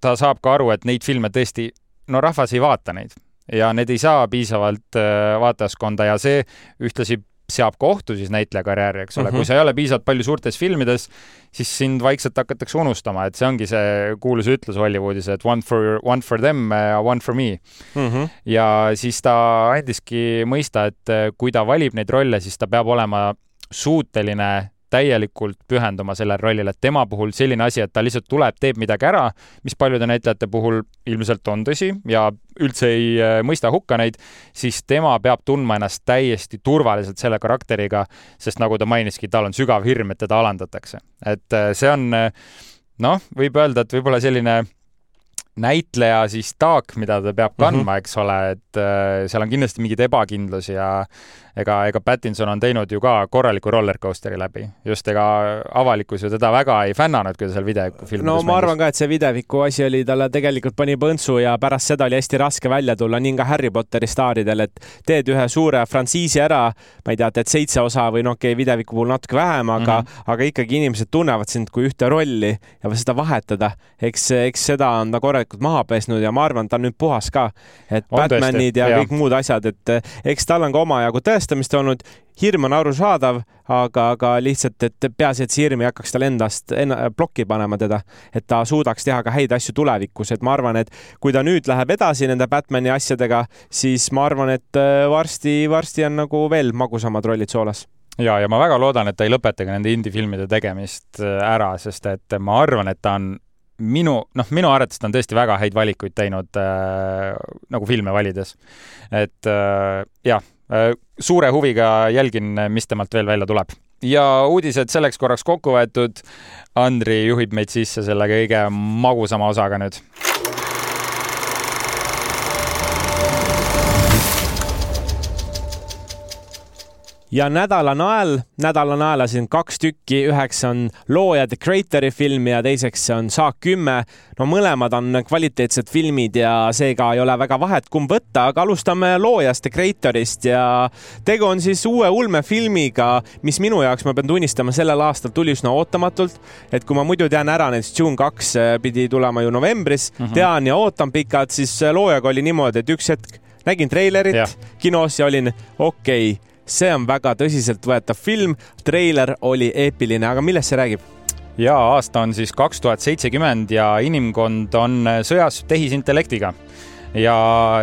S1: ta saab ka aru, et neid filme tõesti, no rahvas ei vaata neid. Ja need ei saa piisavalt äh, vaatajaskonda ja see ühtlasi seab ka ohtu siis näitleja karjääri, eks ole mm, -hmm. kui sa ei ole piisavalt palju suurtes filmides, siis sind vaikselt hakatakse unustama, et see ongi see kuulus ütlus Hollywoodis, et one for, one for them, one for me mm. -hmm. ja siis ta andiski mõista, et äh, kui ta valib neid rolle, siis ta peab olema suuteline täielikult pühenduma sellele rollile, et tema puhul selline asi, et ta lihtsalt tuleb, teeb midagi ära, mis paljude näitlejate puhul ilmselt on tõsi ja üldse ei äh, mõista hukka neid, siis tema peab tundma ennast täiesti turvaliselt selle karakteriga, sest nagu ta mainiski, tal on sügav hirm, et teda alandatakse. et äh, see on äh, noh, võib öelda, et võib-olla selline näitleja siis taak, mida ta peab kandma mm, -hmm. eks ole, et seal on kindlasti mingid ebakindlus ja ega, ega Pattinson on teinud ju ka korraliku rollercoasteri läbi. just, ega avalikkus ju teda väga ei fännanud, kui ta seal videofilmides
S2: no ma arvan ka, et see videoviku asi oli talle tegelikult pani põntsu ja pärast seda oli hästi raske välja tulla, nii ka Harry Potteri staaridel, et teed ühe suure frantsiisi ära, ma ei tea, teed seitse osa või no okei okay,, videoviku puhul natuke vähem, aga mm, -hmm. aga ikkagi inimesed tunnevad sind kui ühte rolli ja seda vahetada, eks, eks seda on ta korralikult maha pesnud ja ma arvan, ta on nüüd puhas ka. et on Batmanid tõesti, ja, ja kõik muud asjad, et eks tal on ka omajagu tõestada tõestamist olnud, hirm on arusaadav, aga, aga lihtsalt, et peaasi, et see hirm ei hakkaks tal endast enna, plokki panema teda, et ta suudaks teha ka häid asju tulevikus, et ma arvan, et kui ta nüüd läheb edasi nende Batman'i asjadega, siis ma arvan, et varsti-varsti äh, on nagu veel magusamad rollid soolas
S1: ja, ja ma väga loodan, et ta ei lõpeta ka nende indie-filmide tegemist äh, ära, sest et ma arvan, et ta on minu, noh, minu arvates ta on tõesti väga häid valikuid teinud äh, nagu filme valides. et äh, jah suure huviga jälgin, mis temalt veel välja tuleb. ja uudised selleks korraks kokku võetud. Andri juhib meid sisse selle kõige magusama osaga nüüd
S2: ja nädala nael, nädala naelasin kaks tükki, üheks on looja The Creator'i film ja teiseks on Saak kümme. no mõlemad on kvaliteetsed filmid ja seega ei ole väga vahet, kumb võtta, aga alustame loojast The Creator'ist ja tegu on siis uue ulmefilmiga, mis minu jaoks, ma pean tunnistama, sellel aastal tuli üsna ootamatult. et kui ma muidu tean ära, näiteks Dune kaks pidi tulema ju novembris mm, -hmm. tean ja ootan pikalt, siis loojaga oli niimoodi, et üks hetk nägin treilerit ja. kinos ja olin okei okay see on väga tõsiseltvõetav film, treiler oli eepiline, aga millest see räägib?
S1: ja aasta on siis kaks tuhat seitsekümmend ja inimkond on sõjas tehisintellektiga ja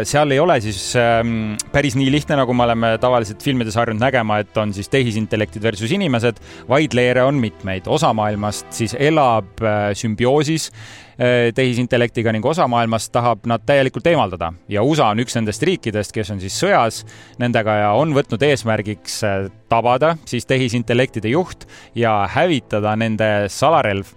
S1: seal ei ole siis ähm, päris nii lihtne, nagu me oleme tavaliselt filmides harjunud nägema, et on siis tehisintellektid versus inimesed, vaid leere on mitmeid. osa maailmast siis elab äh, sümbioosis äh, tehisintellektiga ning osa maailmast tahab nad täielikult eemaldada ja USA on üks nendest riikidest, kes on siis sõjas nendega ja on võtnud eesmärgiks äh, tabada siis tehisintellektide juht ja hävitada nende salarelv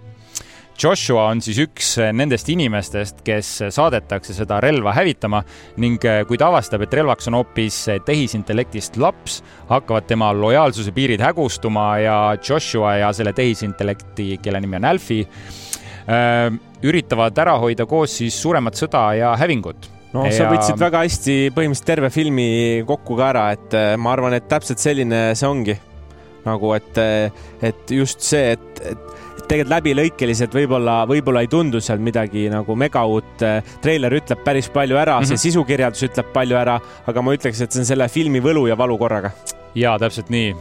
S1: Joshua on siis üks nendest inimestest, kes saadetakse seda relva hävitama ning eh, kui ta avastab, et relvaks on hoopis tehisintellektist laps, hakkavad tema lojaalsuse piirid hägustuma ja Joshua ja selle tehisintellekti, kelle nimi on Alfie, eh, üritavad ära hoida koos siis suuremat sõda ja hävingut
S2: no ja... sa võtsid väga hästi põhimõtteliselt terve filmi kokku ka ära, et eh, ma arvan, et täpselt selline see ongi. nagu et, et just see, et, et tegelikult läbilõikeliselt võib-olla, võib-olla ei tundu seal midagi nagu mega uut. treiler ütleb päris palju ära mm, -hmm. see mhm. sisukirjeldus ütleb palju ära, aga ma ütleks, et see on selle filmi võlu ja valu korraga
S1: ja täpselt nii.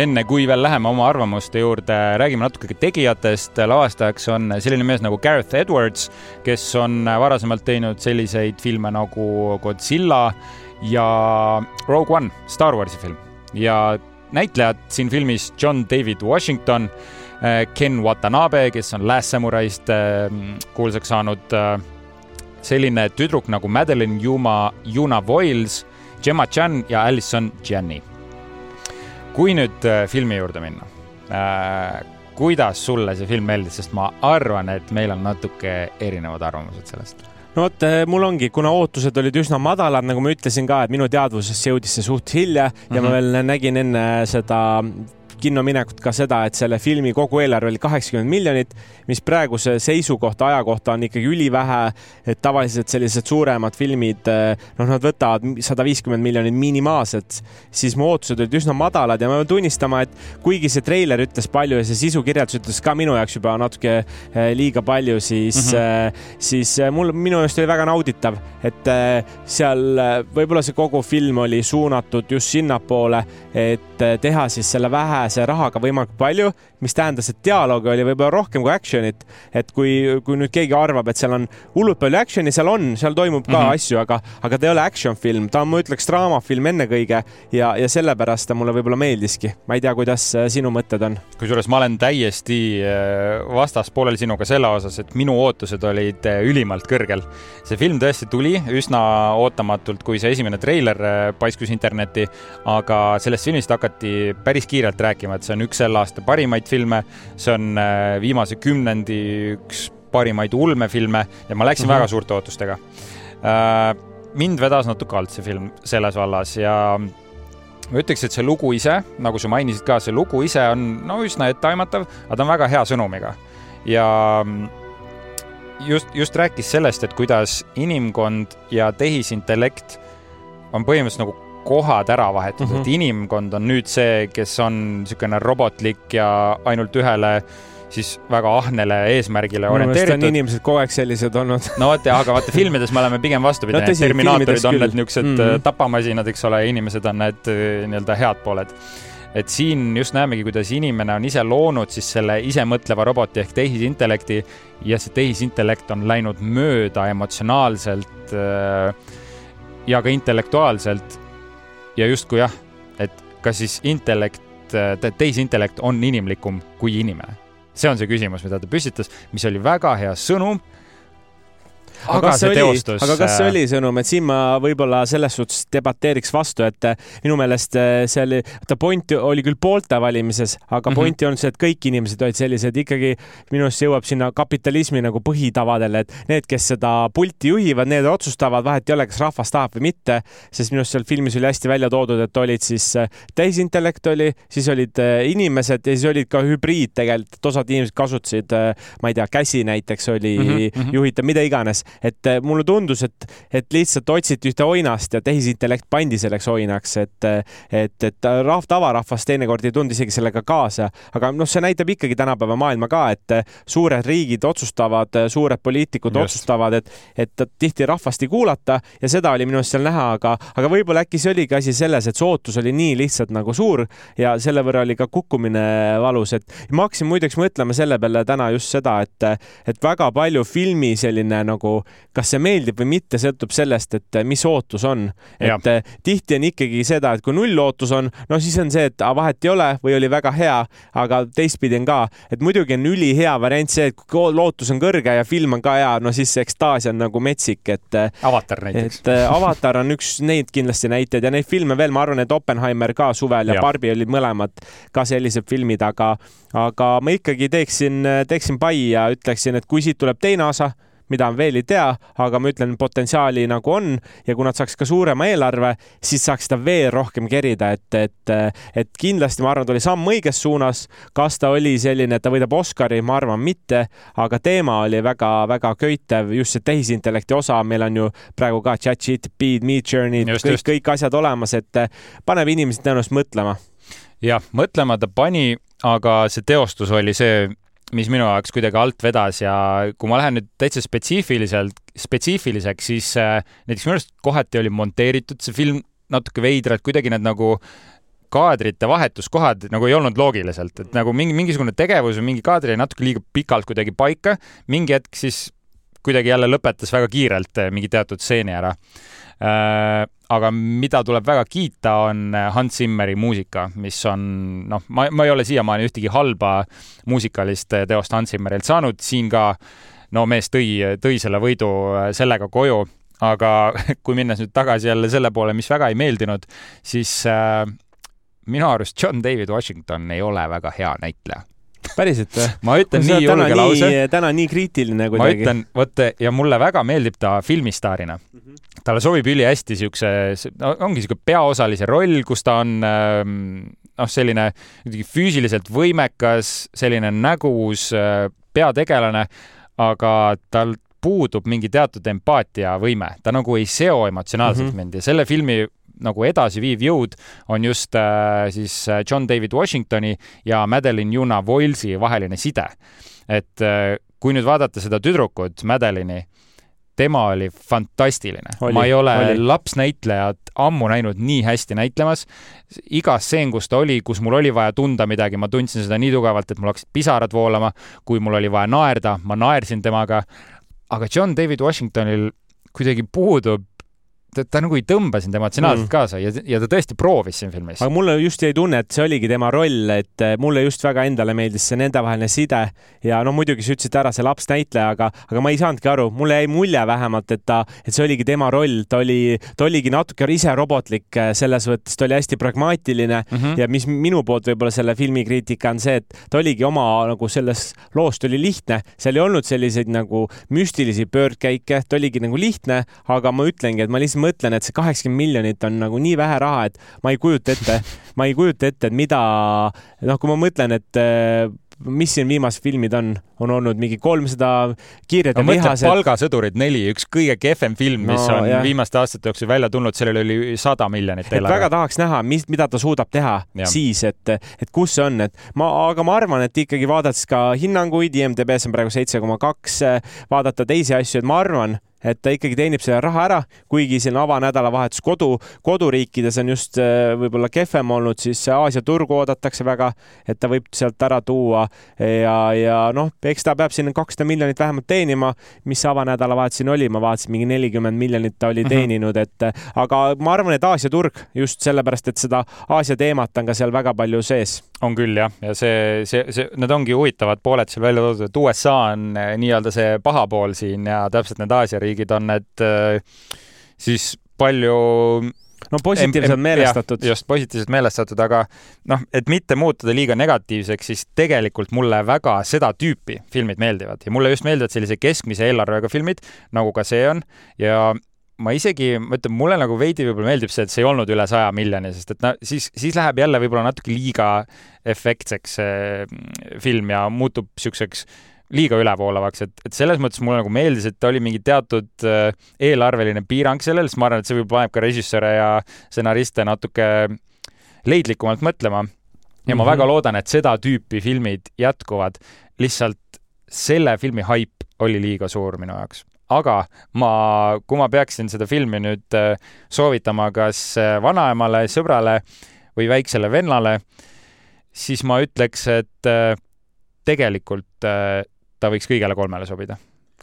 S1: enne kui veel läheme oma arvamuste juurde, räägime natuke ka tegijatest. lavastajaks on selline mees nagu Gareth Edwards, kes on varasemalt teinud selliseid filme nagu Godzilla ja Rogue One, Star Warsi film ja näitlejad siin filmis John David Washington Äh, Ken Watanabe, kes on Last Samuraist äh, kuulsaks saanud. Äh, selline tüdruk nagu Madeline Yuma, Yuna Voiles, Gemma Chan ja Alison Janney. kui nüüd filmi juurde minna, kuidas sulle see film meeldis, sest ma arvan, et meil on natuke erinevad arvamused sellest
S2: no vot, mul ongi, kuna ootused olid üsna madalad, nagu ma ütlesin ka, et minu teadvusesse jõudis see suht hilja mm -hmm. ja ma mhm. veel nägin enne seda kinno minekut ka seda, et selle filmi kogu eelarve oli kaheksakümmend miljonit, mis praeguse seisu kohta, aja kohta on ikkagi ülivähe. et tavaliselt sellised suuremad filmid, noh, nad võtavad sada viiskümmend miljonit minimaalselt, siis mu ootused olid üsna madalad ja ma pean tunnistama, et kuigi see treiler ütles palju ja see sisukirjeldus ütles ka minu jaoks juba natuke eh, liiga palju, siis mm, -hmm. siis mul, minu meelest oli väga nauditav, et seal võib-olla see kogu film oli suunatud just sinnapoole, et teha siis selle vähese rahaga võimalikult palju, mis tähendas, et dialoogi oli võib-olla rohkem kui action'it. et kui, kui nüüd keegi arvab, et seal on hullult palju action'i, seal on, seal toimub ka mm -hmm. asju, aga, aga ta ei ole action film, ta on, ma ütleks, draamafilm ennekõike ja, ja sellepärast ta mulle võib-olla meeldiski. ma ei tea, kuidas äh, sinu mõtted on?
S1: kusjuures ma olen täiesti äh, vastaspoolel sinuga selle osas, et minu ootused olid äh, ülimalt kõrgel. see film tõesti tuli üsna ootamatult, kui see esimene treiler paiskus internetti, aga sellest filmist hakati päris kiirelt rääkima, et see on üks selle aasta parimaid filme, see on viimase kümnendi üks parimaid ulmefilme ja ma läksin mm -hmm. väga suurte ootustega mind vedas natuke alt see film selles vallas ja ma ütleks, et see lugu ise, nagu sa mainisid ka, see lugu ise on no üsna etteaimatav, aga ta on väga hea sõnumiga. ja just, just rääkis sellest, et kuidas inimkond ja tehisintellekt on põhimõtteliselt nagu kohad ära vahetatud mm, -hmm. et inimkond on nüüd see, kes on niisugune robotlik ja ainult ühele siis väga ahnele eesmärgile orienteeritud.
S2: inimesed kogu aeg sellised olnud.
S1: no vot jah, aga vaata filmides me oleme pigem vastupidi no,, terminaatorid on need niisugused mm -hmm. tapamasinad, eks ole, inimesed on need äh, nii-öelda head pooled et siin just näemegi, kuidas inimene on ise loonud siis selle isemõtleva roboti ehk tehisintellekti ja see tehisintellekt on läinud mööda emotsionaalselt äh, ja ka intellektuaalselt. Ja justkui jah, et kas siis intellekt, tehisintellekt on inimlikum kui inimene. See on see küsimus, mida ta püstitas, mis oli väga hea sõnum
S2: aga, aga see teostus. aga kas see äh, oli sõnum, et siin ma võib-olla selles suhtes debateeriks vastu, et äh, minu meelest äh, see oli, ta point oli küll poolte valimises, aga mm -hmm. point ei olnud see, et kõik inimesed olid sellised, ikkagi minu arust see jõuab sinna kapitalismi nagu põhitavadele, et need, kes seda pulti juhivad, need otsustavad, vahet ei ole, kas rahvas tahab või mitte, sest minu arust seal filmis oli hästi välja toodud, et olid siis tehisintellekt oli, siis olid inimesed ja siis olid ka hübriid tegelikult, et osad inimesed kasutasid, ma ei tea, käsi näiteks oli mm -hmm. juhitav, mida iganes et äh, mulle tundus, et, et lihtsalt otsiti ühte oinast ja tehisintellekt pandi selleks oinaks, et, et, et rahv, tavarahvas teinekord ei tulnud isegi sellega kaasa, aga noh, see näitab ikkagi tänapäeva maailma ka, et suured riigid otsustavad, suured poliitikud Just. otsustavad, et, et tihti rahvast ei kuulata ja seda oli minu arust seal näha, aga, aga võib-olla äkki see oligi asi selles, et see ootus oli nii lihtsalt nagu suur ja selle võrra oli ka kukkumine valus, et ma hakkasin muideks mõtlema selle peale täna just seda, et, et väga palju filmi selline nagu kas see meeldib või mitte, sõltub sellest, et mis ootus on. et ja. Eh, tihti on ikkagi seda, et kui null ootus on, no siis on see, et vahet ei ole või oli väga hea, aga teistpidi on ka, et muidugi on ülihea variant see, et kui lootus on kõrge ja film on ka hea, no siis see ekstaas on nagu metsik, et.
S1: Eh, avatar näiteks.
S2: et eh, Avatar on üks neid kindlasti näiteid ja neid filme veel, ma arvan, et Oppenheimer ka suvel ja, ja. Barbi olid mõlemad ka sellised filmid, aga, aga ma ikkagi teeksin, teeksin pai ja ütleksin, et kui siit tuleb teine osa mida ma veel ei tea, aga ma ütlen, potentsiaali nagu on ja kui nad saaks ka suurema eelarve, siis saaks ta veel rohkem kerida, et, et, et kindlasti ma arvan, ta oli samm õiges suunas. kas ta oli selline, et ta võidab Oscari, ma arvan mitte, aga teema oli väga-väga köitev, just see tehisintellekti osa, meil on ju praegu ka chat-GPT, Midjourney, kõik, kõik asjad olemas, et paneb inimesed tõenäoliselt mõtlema.
S1: Jah, mõtlema ta pani, aga see teostus oli see, mis minu jaoks kuidagi alt vedas ja kui ma lähen nüüd täitsa spetsiifiliselt, spetsiifiliseks, siis äh, näiteks minu arust kohati oli monteeritud see film natuke veidralt, kuidagi need nagu kaadrite vahetuskohad nagu ei olnud loogiliselt, et nagu mingi, mingisugune tegevus või mingi kaadri jäi natuke liiga pikalt kuidagi paika, mingi hetk siis kuidagi jälle lõpetas väga kiirelt äh, mingi teatud stseeni ära. Äh, aga mida tuleb väga kiita, on Hans Zimmeri muusika, mis on noh, ma, ma ei ole siiamaani ühtegi halba muusikalist teost Hans Zimmerilt saanud, siin ka no mees tõi, tõi selle võidu äh, sellega koju, aga kui minnes nüüd tagasi jälle selle poole, mis väga ei meeldinud, siis äh, minu arust John David Washington ei ole väga hea näitleja
S2: päriselt või?
S1: ma ütlen nii julge lause.
S2: täna nii kriitiline kuidagi.
S1: ma ütlen, vot ja mulle väga meeldib ta filmistaarina mm. -hmm. talle sobib ülihästi siukse, ongi siuke peaosalise roll, kus ta on ähm, noh, selline füüsiliselt võimekas, selline nägus peategelane, aga tal puudub mingi teatud empaatiavõime, ta nagu ei seo emotsionaalselt mm -hmm. mind ja selle filmi nagu edasiviiv jõud on just äh, siis äh, John David Washingtoni ja Madeline Yuna Voilsi vaheline side. et äh, kui nüüd vaadata seda tüdrukut, Madeline'i, tema oli fantastiline. ma ei ole oli. lapsnäitlejat ammu näinud nii hästi näitlemas. iga stseen, kus ta oli, kus mul oli vaja tunda midagi, ma tundsin seda nii tugevalt, et mul hakkasid pisarad voolama. kui mul oli vaja naerda, ma naersin temaga. aga John David Washingtonil kuidagi puudub ta, ta nagu ei tõmba sind emotsionaalselt mm. kaasa ja, ja ta tõesti proovis siin filmis.
S2: aga mulle just jäi tunne, et see oligi tema roll, et eh, mulle just väga endale meeldis see nendevaheline side ja no muidugi sa ütlesid ära see lapsnäitleja, aga, aga ma ei saanudki aru, mulle jäi mulje vähemalt, et ta, et see oligi tema roll, ta oli, ta oligi natuke ise robotlik eh, selles mõttes, ta oli hästi pragmaatiline mm -hmm. ja mis minu poolt võib-olla selle filmi kriitika on see, et ta oligi oma nagu selles loost oli lihtne, seal ei olnud selliseid nagu müstilisi pöördkäike, ta oligi nagu lihtne, aga ma ütlengi, et ma lihtsalt mõtlen, et see kaheksakümmend miljonit on nagu nii vähe raha, et ma ei kujuta ette, ma ei kujuta ette, et mida, noh, kui ma mõtlen, et eh, mis siin viimased filmid on, on olnud mingi kolmsada kiired
S1: ja no, vihased. palgasõdurid neli, üks kõige kehvem film, mis no, on jah. viimaste aastate jooksul välja tulnud, sellel oli sada miljonit eelarve.
S2: väga tahaks näha, mis, mida ta suudab teha ja. siis, et, et kus see on, et ma, aga ma arvan, et ikkagi vaadates ka hinnanguid, IMDB-s on praegu seitse koma kaks, vaadata teisi asju, et ma arvan, et ta ikkagi teenib selle raha ära, kuigi siin avanädalavahetus kodu, koduriikides on just äh, võib-olla kehvem olnud, siis Aasia turgu oodatakse väga, et ta võib sealt ära tuua ja, ja noh, eks ta peab siin kakssada miljonit vähemalt teenima, mis avanädalavahetus siin oli, ma vaatasin, mingi nelikümmend miljonit ta oli mhm. teeninud, et aga ma arvan, et Aasia turg just sellepärast, et seda Aasia teemat on ka seal väga palju sees.
S1: On küll jah, ja see, see, see, need ongi huvitavad pooled seal välja toodud, et USA on eh, nii-öelda see paha pool siin ja täpselt need Aasia riigid on need äh, siis palju
S2: no positiivselt meelestatud.
S1: just, positiivselt meelestatud, aga noh, et mitte muutuda liiga negatiivseks, siis tegelikult mulle väga seda tüüpi filmid meeldivad. Ja mulle just meeldivad sellise keskmise eelarvega filmid, nagu ka see on. Ja ma isegi, ma ütlen, mulle nagu veidi võib-olla meeldib see, et see ei olnud üle saja miljoni, sest et no siis, siis läheb jälle võib-olla natuke liiga efektseks see film ja muutub niisuguseks liiga ülevoolavaks, et, et selles mõttes mulle nagu meeldis, et oli mingi teatud äh, eelarveline piirang sellel, sest ma arvan, et see võib paneb ka režissööre ja stsenariste natuke leidlikumalt mõtlema. ja mm -hmm. ma mhm. väga loodan, et seda tüüpi filmid jätkuvad. lihtsalt selle filmi haip oli liiga suur minu jaoks aga ma, kui ma peaksin seda filmi nüüd äh, soovitama kas äh, vanaemale, sõbrale või väiksele vennale, siis ma ütleks, et tegelikult ta võiks kõigele kolmele sobida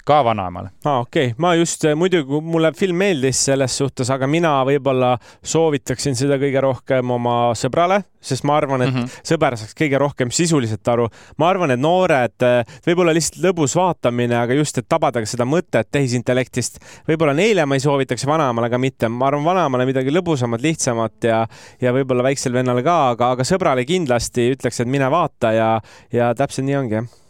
S1: ka vanaemale.
S2: aa ah,, okei okay., ma just, muidugi mulle film meeldis selles suhtes, aga mina võib-olla soovitaksin seda kõige rohkem oma sõbrale, sest ma arvan, et mm -hmm. sõber saaks kõige rohkem sisuliselt aru. ma arvan, et noored, võib-olla lihtsalt lõbus vaatamine, aga just, et tabada ka seda mõtet tehisintellektist. võib-olla neile ma ei soovitaks, vanaemale ka mitte. ma arvan, vanaemale midagi lõbusamat, lihtsamat ja, ja võib-olla väiksele vennale ka, aga, aga sõbrale kindlasti ütleks, et mine vaata ja, ja täpselt nii ongi, jah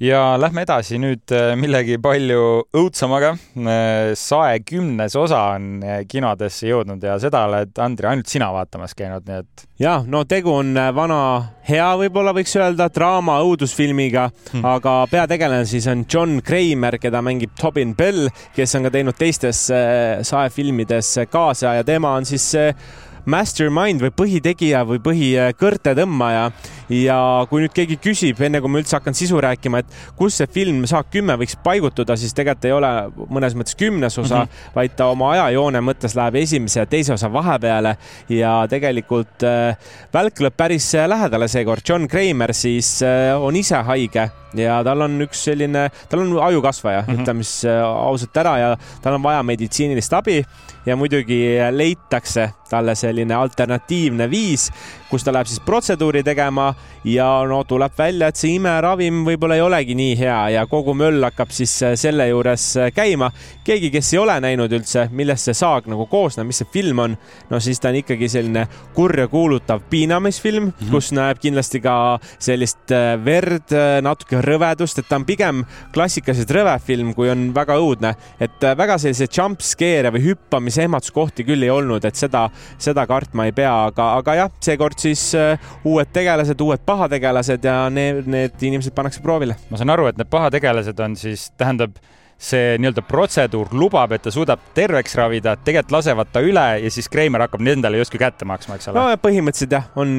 S1: ja lähme edasi nüüd äh, millegi palju õudsamaga. Äh, sae kümnes osa on äh, kinodesse jõudnud ja seda oled, Andri, ainult sina vaatamas käinud, nii et.
S2: ja no tegu on vana hea, võib-olla võiks öelda, draama õudusfilmiga hmm., aga peategelane siis on John Kramer, keda mängib Tobin Bell, kes on ka teinud teistes saefilmides kaasa ja tema on siis mastermind või põhitegija või põhikõrtetõmbaja ja kui nüüd keegi küsib, enne kui ma üldse hakkan sisu rääkima, et kus see film Saak kümme võiks paigutuda, siis tegelikult ei ole mõnes mõttes kümnes osa mm, -hmm. vaid ta oma ajajoone mõttes läheb esimese ja teise osa vahepeale ja tegelikult äh, välk lööb päris lähedale seekord. John Kramer siis äh, on ise haige ja tal on üks selline, tal on ajukasvaja mm, -hmm. ütleme siis äh, ausalt ära ja tal on vaja meditsiinilist abi ja muidugi leitakse talle selline alternatiivne viis, kus ta läheb siis protseduuri tegema ja no tuleb välja, et see imeravim võib-olla ei olegi nii hea ja kogu möll hakkab siis äh, selle juures äh, käima. keegi, kes ei ole näinud üldse, millest see saag nagu koosneb, mis see film on, no siis ta on ikkagi selline kurja kuulutav piinamisfilm mm, -hmm. kus näeb kindlasti ka sellist äh, verd, natuke rõvedust, et ta on pigem klassikaliselt rõvefilm, kui on väga õudne, et väga selliseid jump scare'e või hüppamise ehmatuskohti küll ei olnud, et seda, seda kartma ei pea, aga, aga jah, seekord ainult siis uued tegelased, uued pahategelased ja need, need inimesed pannakse proovile.
S1: ma saan aru, et need pahategelased on siis, tähendab see nii-öelda protseduur lubab, et ta suudab terveks ravida, tegelikult lasevad ta üle ja siis Kreimer hakkab nendele justkui kätte maksma, eks ole?
S2: no põhimõtteliselt jah, on,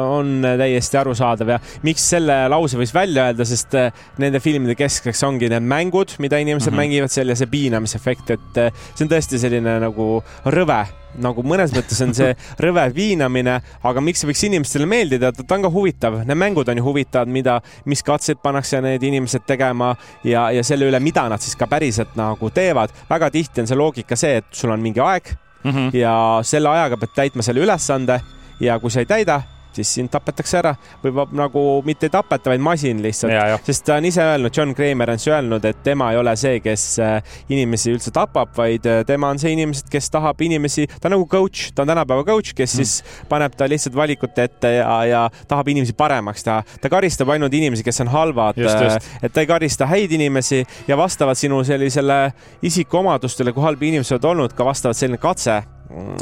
S2: on täiesti arusaadav ja miks selle lause võis välja öelda, sest äh, nende filmide keskeks ongi need mängud, mida inimesed mm -hmm. mängivad seal ja see piinamisefekt, et äh, see on tõesti selline nagu rõve nagu mõnes mõttes on see rõve piinamine, aga miks see võiks inimestele meeldida, ta on ka huvitav, need mängud on ju huvitavad, mida, mis katseid pannakse need inimesed tegema ja, ja selle üle, mida nad siis ka päriselt nagu teevad. väga tihti on see loogika see, et sul on mingi aeg mm -hmm. ja selle ajaga pead täitma selle ülesande ja kui sa ei täida, siis sind tapetakse ära või nagu mitte ei tapeta, vaid masin lihtsalt, sest ta on ise öelnud, John Kramer on siis öelnud, et tema ei ole see, kes äh, inimesi üldse tapab, vaid äh, tema on see inimesed, kes tahab inimesi, ta on nagu coach, ta on tänapäeva coach, kes mm. siis paneb ta lihtsalt valikute ette ja, ja tahab inimesi paremaks teha. ta karistab ainult inimesi, kes on halvad, äh, et ta ei karista häid inimesi ja vastavalt sinu sellisele isikuomadustele, kui halb inimesed oled olnud, ka vastavalt selline katse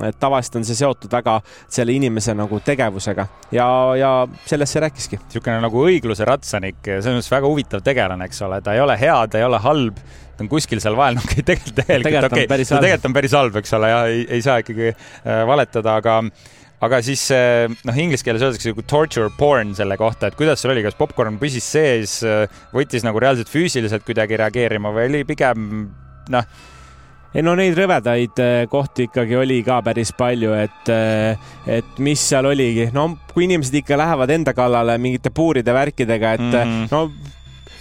S2: et tavaliselt on see seotud väga selle inimese nagu tegevusega. Ja, ja sellest see rääkiski.
S1: niisugune nagu õigluse ratsanik, selles mõttes väga huvitav tegelane, eks ole, ta ei ole hea, ta ei ole halb, ta on kuskil seal vahel, no okei okay,, tegelikult, tegelikult okei. okay,, no tegelikult on päris halb, eks ole, ja ei, ei saa ikkagi äh, valetada, aga aga siis noh, inglise keeles öeldakse nagu torture porn selle kohta, et kuidas sul oli, kas popkorn püsis sees, võttis nagu reaalselt füüsiliselt kuidagi reageerima või oli pigem noh
S2: ei no neid rõvedaid äh, kohti ikkagi oli ka päris palju, et, äh, et mis seal oligi, no kui inimesed ikka lähevad enda kallale mingite puuride värkidega, et mm -hmm. no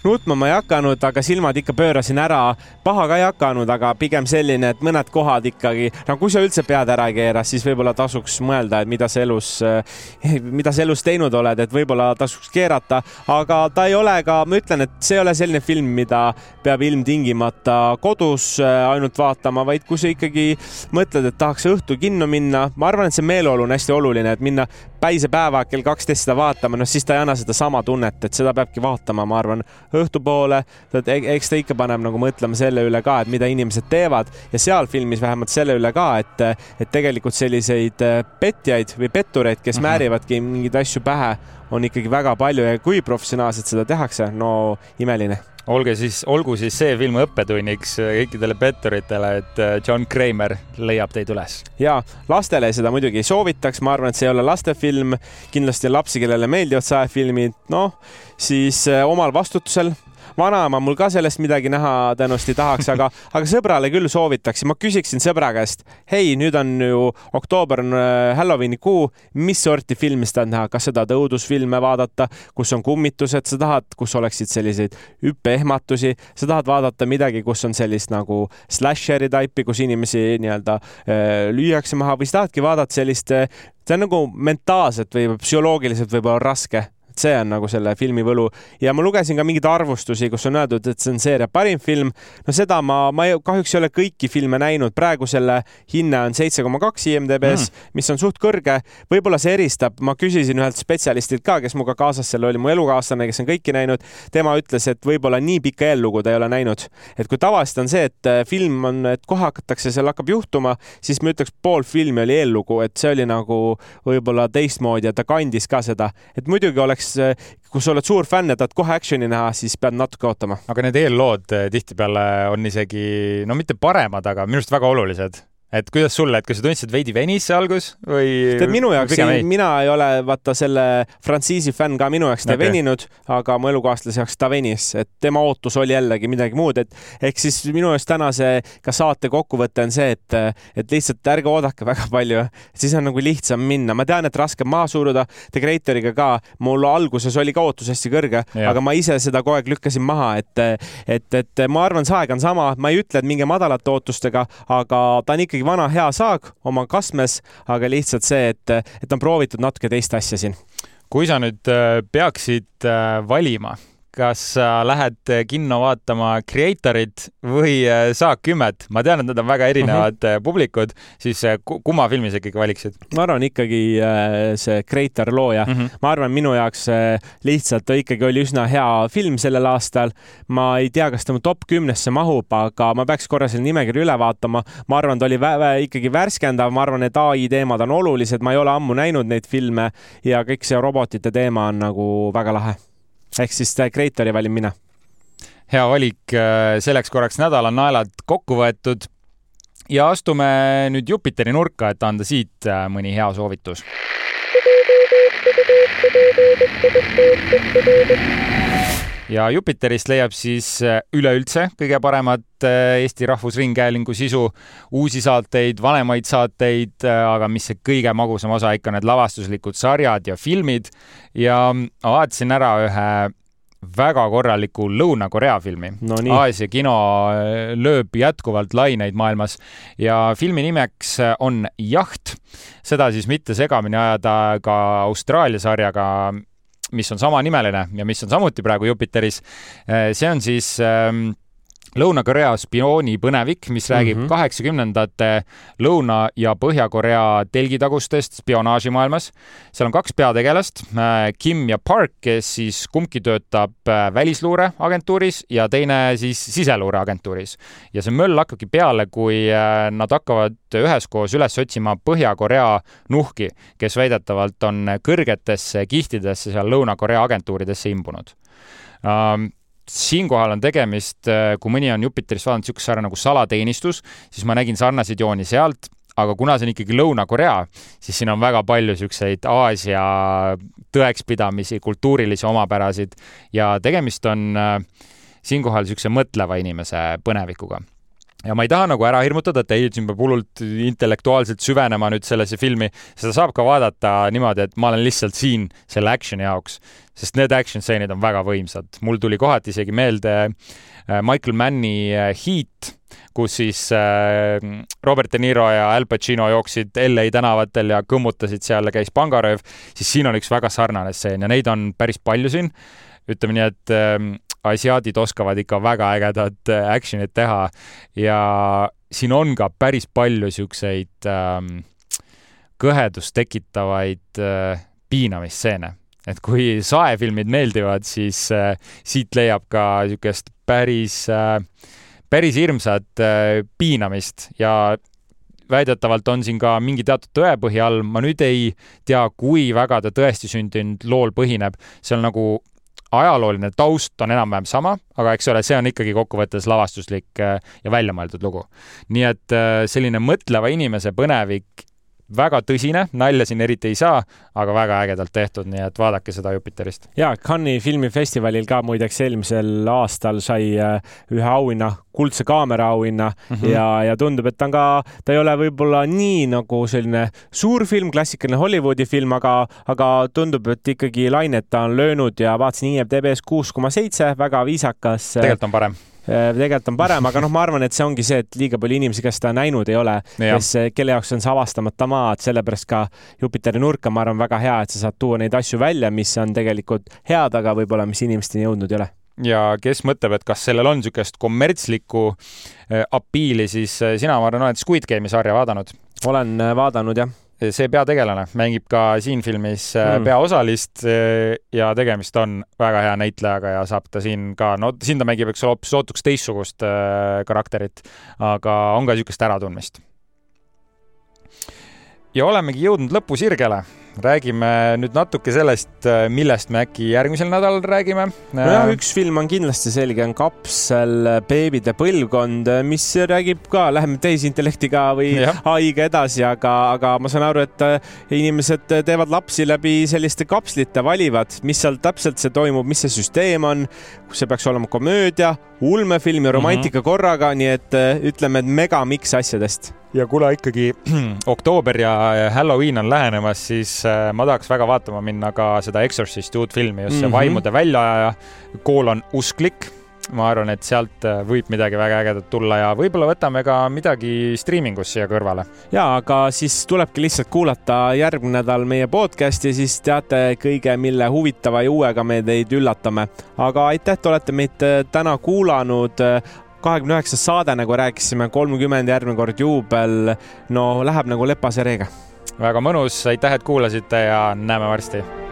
S2: nutma ma ei hakanud, aga silmad ikka pöörasin ära. paha ka ei hakanud, aga pigem selline, et mõned kohad ikkagi, no kui sa üldse pead ära keerad, siis võib-olla tasuks mõelda, et mida sa elus, eh, mida sa elus teinud oled, et võib-olla tasuks keerata, aga ta ei ole ka, ma ütlen, et see ei ole selline film, mida peab ilmtingimata kodus eh, ainult vaatama, vaid kui sa ikkagi mõtled, et tahaks õhtul kinno minna, ma arvan, et see meeleolu on hästi oluline, et minna päisepäeva kell kaksteist seda vaatama, noh siis ta ei anna sedasama tunnet, et seda peabki vaatama, ma arvan, õhtupoole, eks ta ikka paneb nagu mõtlema selle üle ka, et mida inimesed teevad. Ja seal filmis vähemalt selle üle ka, et, et tegelikult selliseid äh, petjaid või pettureid, kes mm -hmm. määrivadki mingeid asju pähe, on ikkagi väga palju. Ja kui professionaalselt seda tehakse, no imeline
S1: olge siis, olgu siis see film õppetunniks kõikidele petturitele, et äh, John Kramer leiab teid üles.
S2: ja lastele seda muidugi ei soovitaks, ma arvan, et see ei ole lastefilm, kindlasti on lapsi, kellele meeldivad sajafilmid, noh, siis äh, omal vastutusel vanaema mul ka sellest midagi näha tõenäoliselt ei tahaks, aga, aga sõbrale küll soovitaksin, ma küsiksin sõbra käest, hei, nüüd on ju oktoober on äh, Halloweeni kuu, mis sorti filmi sa tahad näha, kas sa tahad õudusfilme vaadata, kus on kummitused, sa tahad, kus oleksid selliseid hüppeehmatusi, sa tahad vaadata midagi, kus on sellist nagu slasheri taipi, kus inimesi nii-öelda äh, lüüakse maha? Või sa tahadki vaadata sellist äh, see on nagu mentaalselt või psühholoogiliselt võib-olla raske et see on nagu selle filmi võlu ja ma lugesin ka mingeid arvustusi, kus on öeldud, et see on seeria parim film. no seda ma, ma ei, kahjuks ei ole kõiki filme näinud, praegu selle hinne on seitse koma kaks IMDB-s mm., mis on suht kõrge. võib-olla see eristab, ma küsisin ühelt spetsialistilt ka, kes minuga kaasas seal oli, mu elukaaslane, kes on kõiki näinud. tema ütles, et võib-olla nii pikka eellugu ta ei ole näinud. et kui tavaliselt on see, et äh, film on, et kohe hakatakse, seal hakkab juhtuma, siis ma ütleks, pool filmi oli eellugu, et see oli nagu võib-olla teistmoodi ja ta kandis ka seda, et muidugi oleks näiteks kui sa oled suur fänn ja tahad kohe action'i näha, siis pead natuke ootama.
S1: aga need eellood eh, tihtipeale on isegi, no mitte paremad, aga minu arust väga olulised et kuidas sulle, et kas sa tundsid veidi venis see algus või?
S2: tead, minu jaoks, mina ei ole vaata selle frantsiisi fänn ka, minu jaoks ta okay. ei veninud, aga mu elukaaslase jaoks ta venis, et tema ootus oli jällegi midagi muud, et ehk siis minu jaoks tänase ka saate kokkuvõte on see, et, et lihtsalt ärge oodake väga palju, siis on nagu lihtsam minna. ma tean, et raske maha suruda, The Creatoriga ka, mul alguses oli ka ootus hästi kõrge, aga ma ise seda kogu aeg lükkasin maha, et, et, et ma arvan, see aeg on sama, ma ei ütle, et minge madalate ootustega, aga ta on ikkagi ikkagi vana hea saag oma kastmes, aga lihtsalt see, et, et on proovitud natuke teist asja siin.
S1: kui sa nüüd äh, peaksid äh, valima kas sa lähed kinno vaatama Creatorit või Saak kümmet? ma tean, et need on väga erinevad mm -hmm. publikud, siis kumma filmi sa ikkagi valiksid?
S2: ma arvan ikkagi see Creator looja mm. -hmm. ma arvan, minu jaoks lihtsalt ikkagi oli üsna hea film sellel aastal. ma ei tea, kas ta mu top kümnesse mahub, aga ma peaks korra selle nimekirja üle vaatama. ma arvan, ta oli vä vä ikkagi värskendav, ma arvan, et ai teemad on olulised, ma ei ole ammu näinud neid filme ja kõik see robotite teema on nagu väga lahe. Ehk siis Creatori valin mina.
S1: hea valik, äh, selleks korraks nädala naelad kokku võetud ja astume nüüd Jupiteri nurka, et anda siit äh, mõni hea soovitus ja Jupiterist leiab siis äh, üleüldse kõige paremat äh, Eesti Rahvusringhäälingu sisu, uusi saateid, vanemaid saateid, äh, aga mis see kõige magusam osa ikka, need lavastuslikud sarjad ja filmid. ja ma vaatasin ära ühe väga korraliku Lõuna-Korea filmi no. Aasia kino lööb jätkuvalt laineid maailmas ja filmi nimeks on Jaht. seda siis mitte segamini ajada ka Austraalia sarjaga mis on samanimeline ja mis on samuti praegu Jupiteris. Eh, see on siis ähm, Lõuna-Korea spiooni põnevik, mis räägib mhm. kaheksakümnendate mm -hmm. Lõuna- ja Põhja-Korea telgitagustest spionaažimaailmas. seal on kaks peategelast, äh, Kim ja Park, kes siis kumbki töötab äh, välisluureagentuuris ja teine siis siseluureagentuuris. ja see möll hakkabki peale, kui äh, nad hakkavad üheskoos üles otsima Põhja-Korea nuhki, kes väidetavalt on kõrgetesse kihtidesse seal Lõuna-Korea agentuuridesse imbunud um, siinkohal on tegemist, äh, kui mõni on Jupiterist vaadanud niisugust sarja nagu salateenistus, siis ma nägin sarnaseid jooni sealt, aga kuna see on ikkagi Lõuna-Korea, siis siin on väga palju niisuguseid Aasia tõekspidamisi, kultuurilisi omapärasid ja tegemist on äh, siinkohal niisuguse mõtleva inimese põnevikuga ja ma ei taha nagu ära hirmutada, et ei, siin peab hullult intellektuaalselt süvenema nüüd sellesse filmi, seda saab ka vaadata niimoodi, et ma olen lihtsalt siin selle action'i jaoks, sest need action stseenid on väga võimsad. mul tuli kohati isegi meelde äh, Michael Manni äh, Heat, kus siis äh, Robert De Niro ja Al Pacino jooksid LA tänavatel ja kõmmutasid seal ja käis pangarööv, siis siin on üks väga sarnane stseen ja neid on päris palju siin. ütleme nii, et asiaadid oskavad ikka väga ägedat äh, action'it teha ja siin on ka päris palju siukseid ähm, kõhedust tekitavaid äh, piinamisstseene. et kui saefilmid meeldivad, siis äh, siit leiab ka niisugust päris äh,, päris hirmsat äh, piinamist ja väidetavalt on siin ka mingi teatud tõepõhi all, ma nüüd ei tea, kui väga ta tõesti sündinud lool põhineb, seal nagu ajalooline taust on enam-vähem sama, aga eks ole, see on ikkagi kokkuvõttes lavastuslik äh, ja väljamõeldud lugu. nii et äh, selline mõtleva inimese põnevik väga tõsine, nalja siin eriti ei saa, aga väga ägedalt tehtud, nii et vaadake seda Jupiterist.
S2: ja Cannes'i filmifestivalil ka muideks eelmisel aastal sai äh, ühe auhinna, kuldse kaamera auhinna mm -hmm. ja, ja tundub, et ta on ka, ta ei ole võib-olla nii nagu selline suur film, klassikaline Hollywoodi film, aga, aga tundub, et ikkagi lainet ta on löönud ja vaatasin IMDB-s kuus koma seitse, väga viisakas.
S1: tegelikult on parem
S2: Äh, tegelikult on parem, aga noh, ma arvan, et see ongi see, et liiga palju inimesi, kes seda näinud ei ole, kes, kelle jaoks on see avastamata maa, et sellepärast ka Jupiteri nurka, ma arvan, väga hea, et sa saad tuua neid asju välja, mis on tegelikult head, aga võib-olla, mis inimesteni jõudnud ei ole.
S1: Ja kes mõtleb, et kas sellel on niisugust kommertslikku äh, apiili, siis äh, sina, ma arvan, oled Squid Game'i sarja vaadanud?
S2: olen vaadanud, jah
S1: see peategelane mängib ka siin filmis äh, mm. peaosalist äh, ja tegemist on väga hea näitlejaga ja saab ta siin ka, no siin ta mängib, eks ole, hoopis sootuks teistsugust äh, karakterit, aga on ka niisugust äratundmist. ja olemegi jõudnud lõpusirgele räägime nüüd natuke sellest, millest me äkki järgmisel nädalal räägime.
S2: nojah, üks film on kindlasti selge, on Kapsel, beebide põlvkond, mis räägib ka, läheme tehisintellektiga või ai-ga edasi, aga, aga ma saan aru, et äh, inimesed teevad lapsi läbi selliste kapslite, valivad, mis seal täpselt see toimub, mis see süsteem on, kus see peaks olema komöödia, ulmefilm ja romantika mm -hmm. korraga, nii et äh, ütleme, et megamiks asjadest
S1: ja kuna ikkagi oktoober ja Halloween on lähenemas, siis äh, ma tahaks väga vaatama minna ka seda Exorcisti uut filmi, just see mm -hmm. vaimude väljaajaja, koolon usklik ma arvan, et sealt äh, võib midagi väga ägedat tulla ja võib-olla võtame ka midagi striimingus siia kõrvale.
S2: ja, aga siis tulebki lihtsalt kuulata järgmine nädal meie podcast'i, siis teate kõige, mille huvitava ja uuega me teid üllatame. aga aitäh, et olete meid äh, täna kuulanud kahekümne üheksas saade, nagu rääkisime, kolmkümmend järgmine kord juubel. no läheb nagu lepase reega.
S1: väga mõnus, aitäh, et kuulasite ja näeme varsti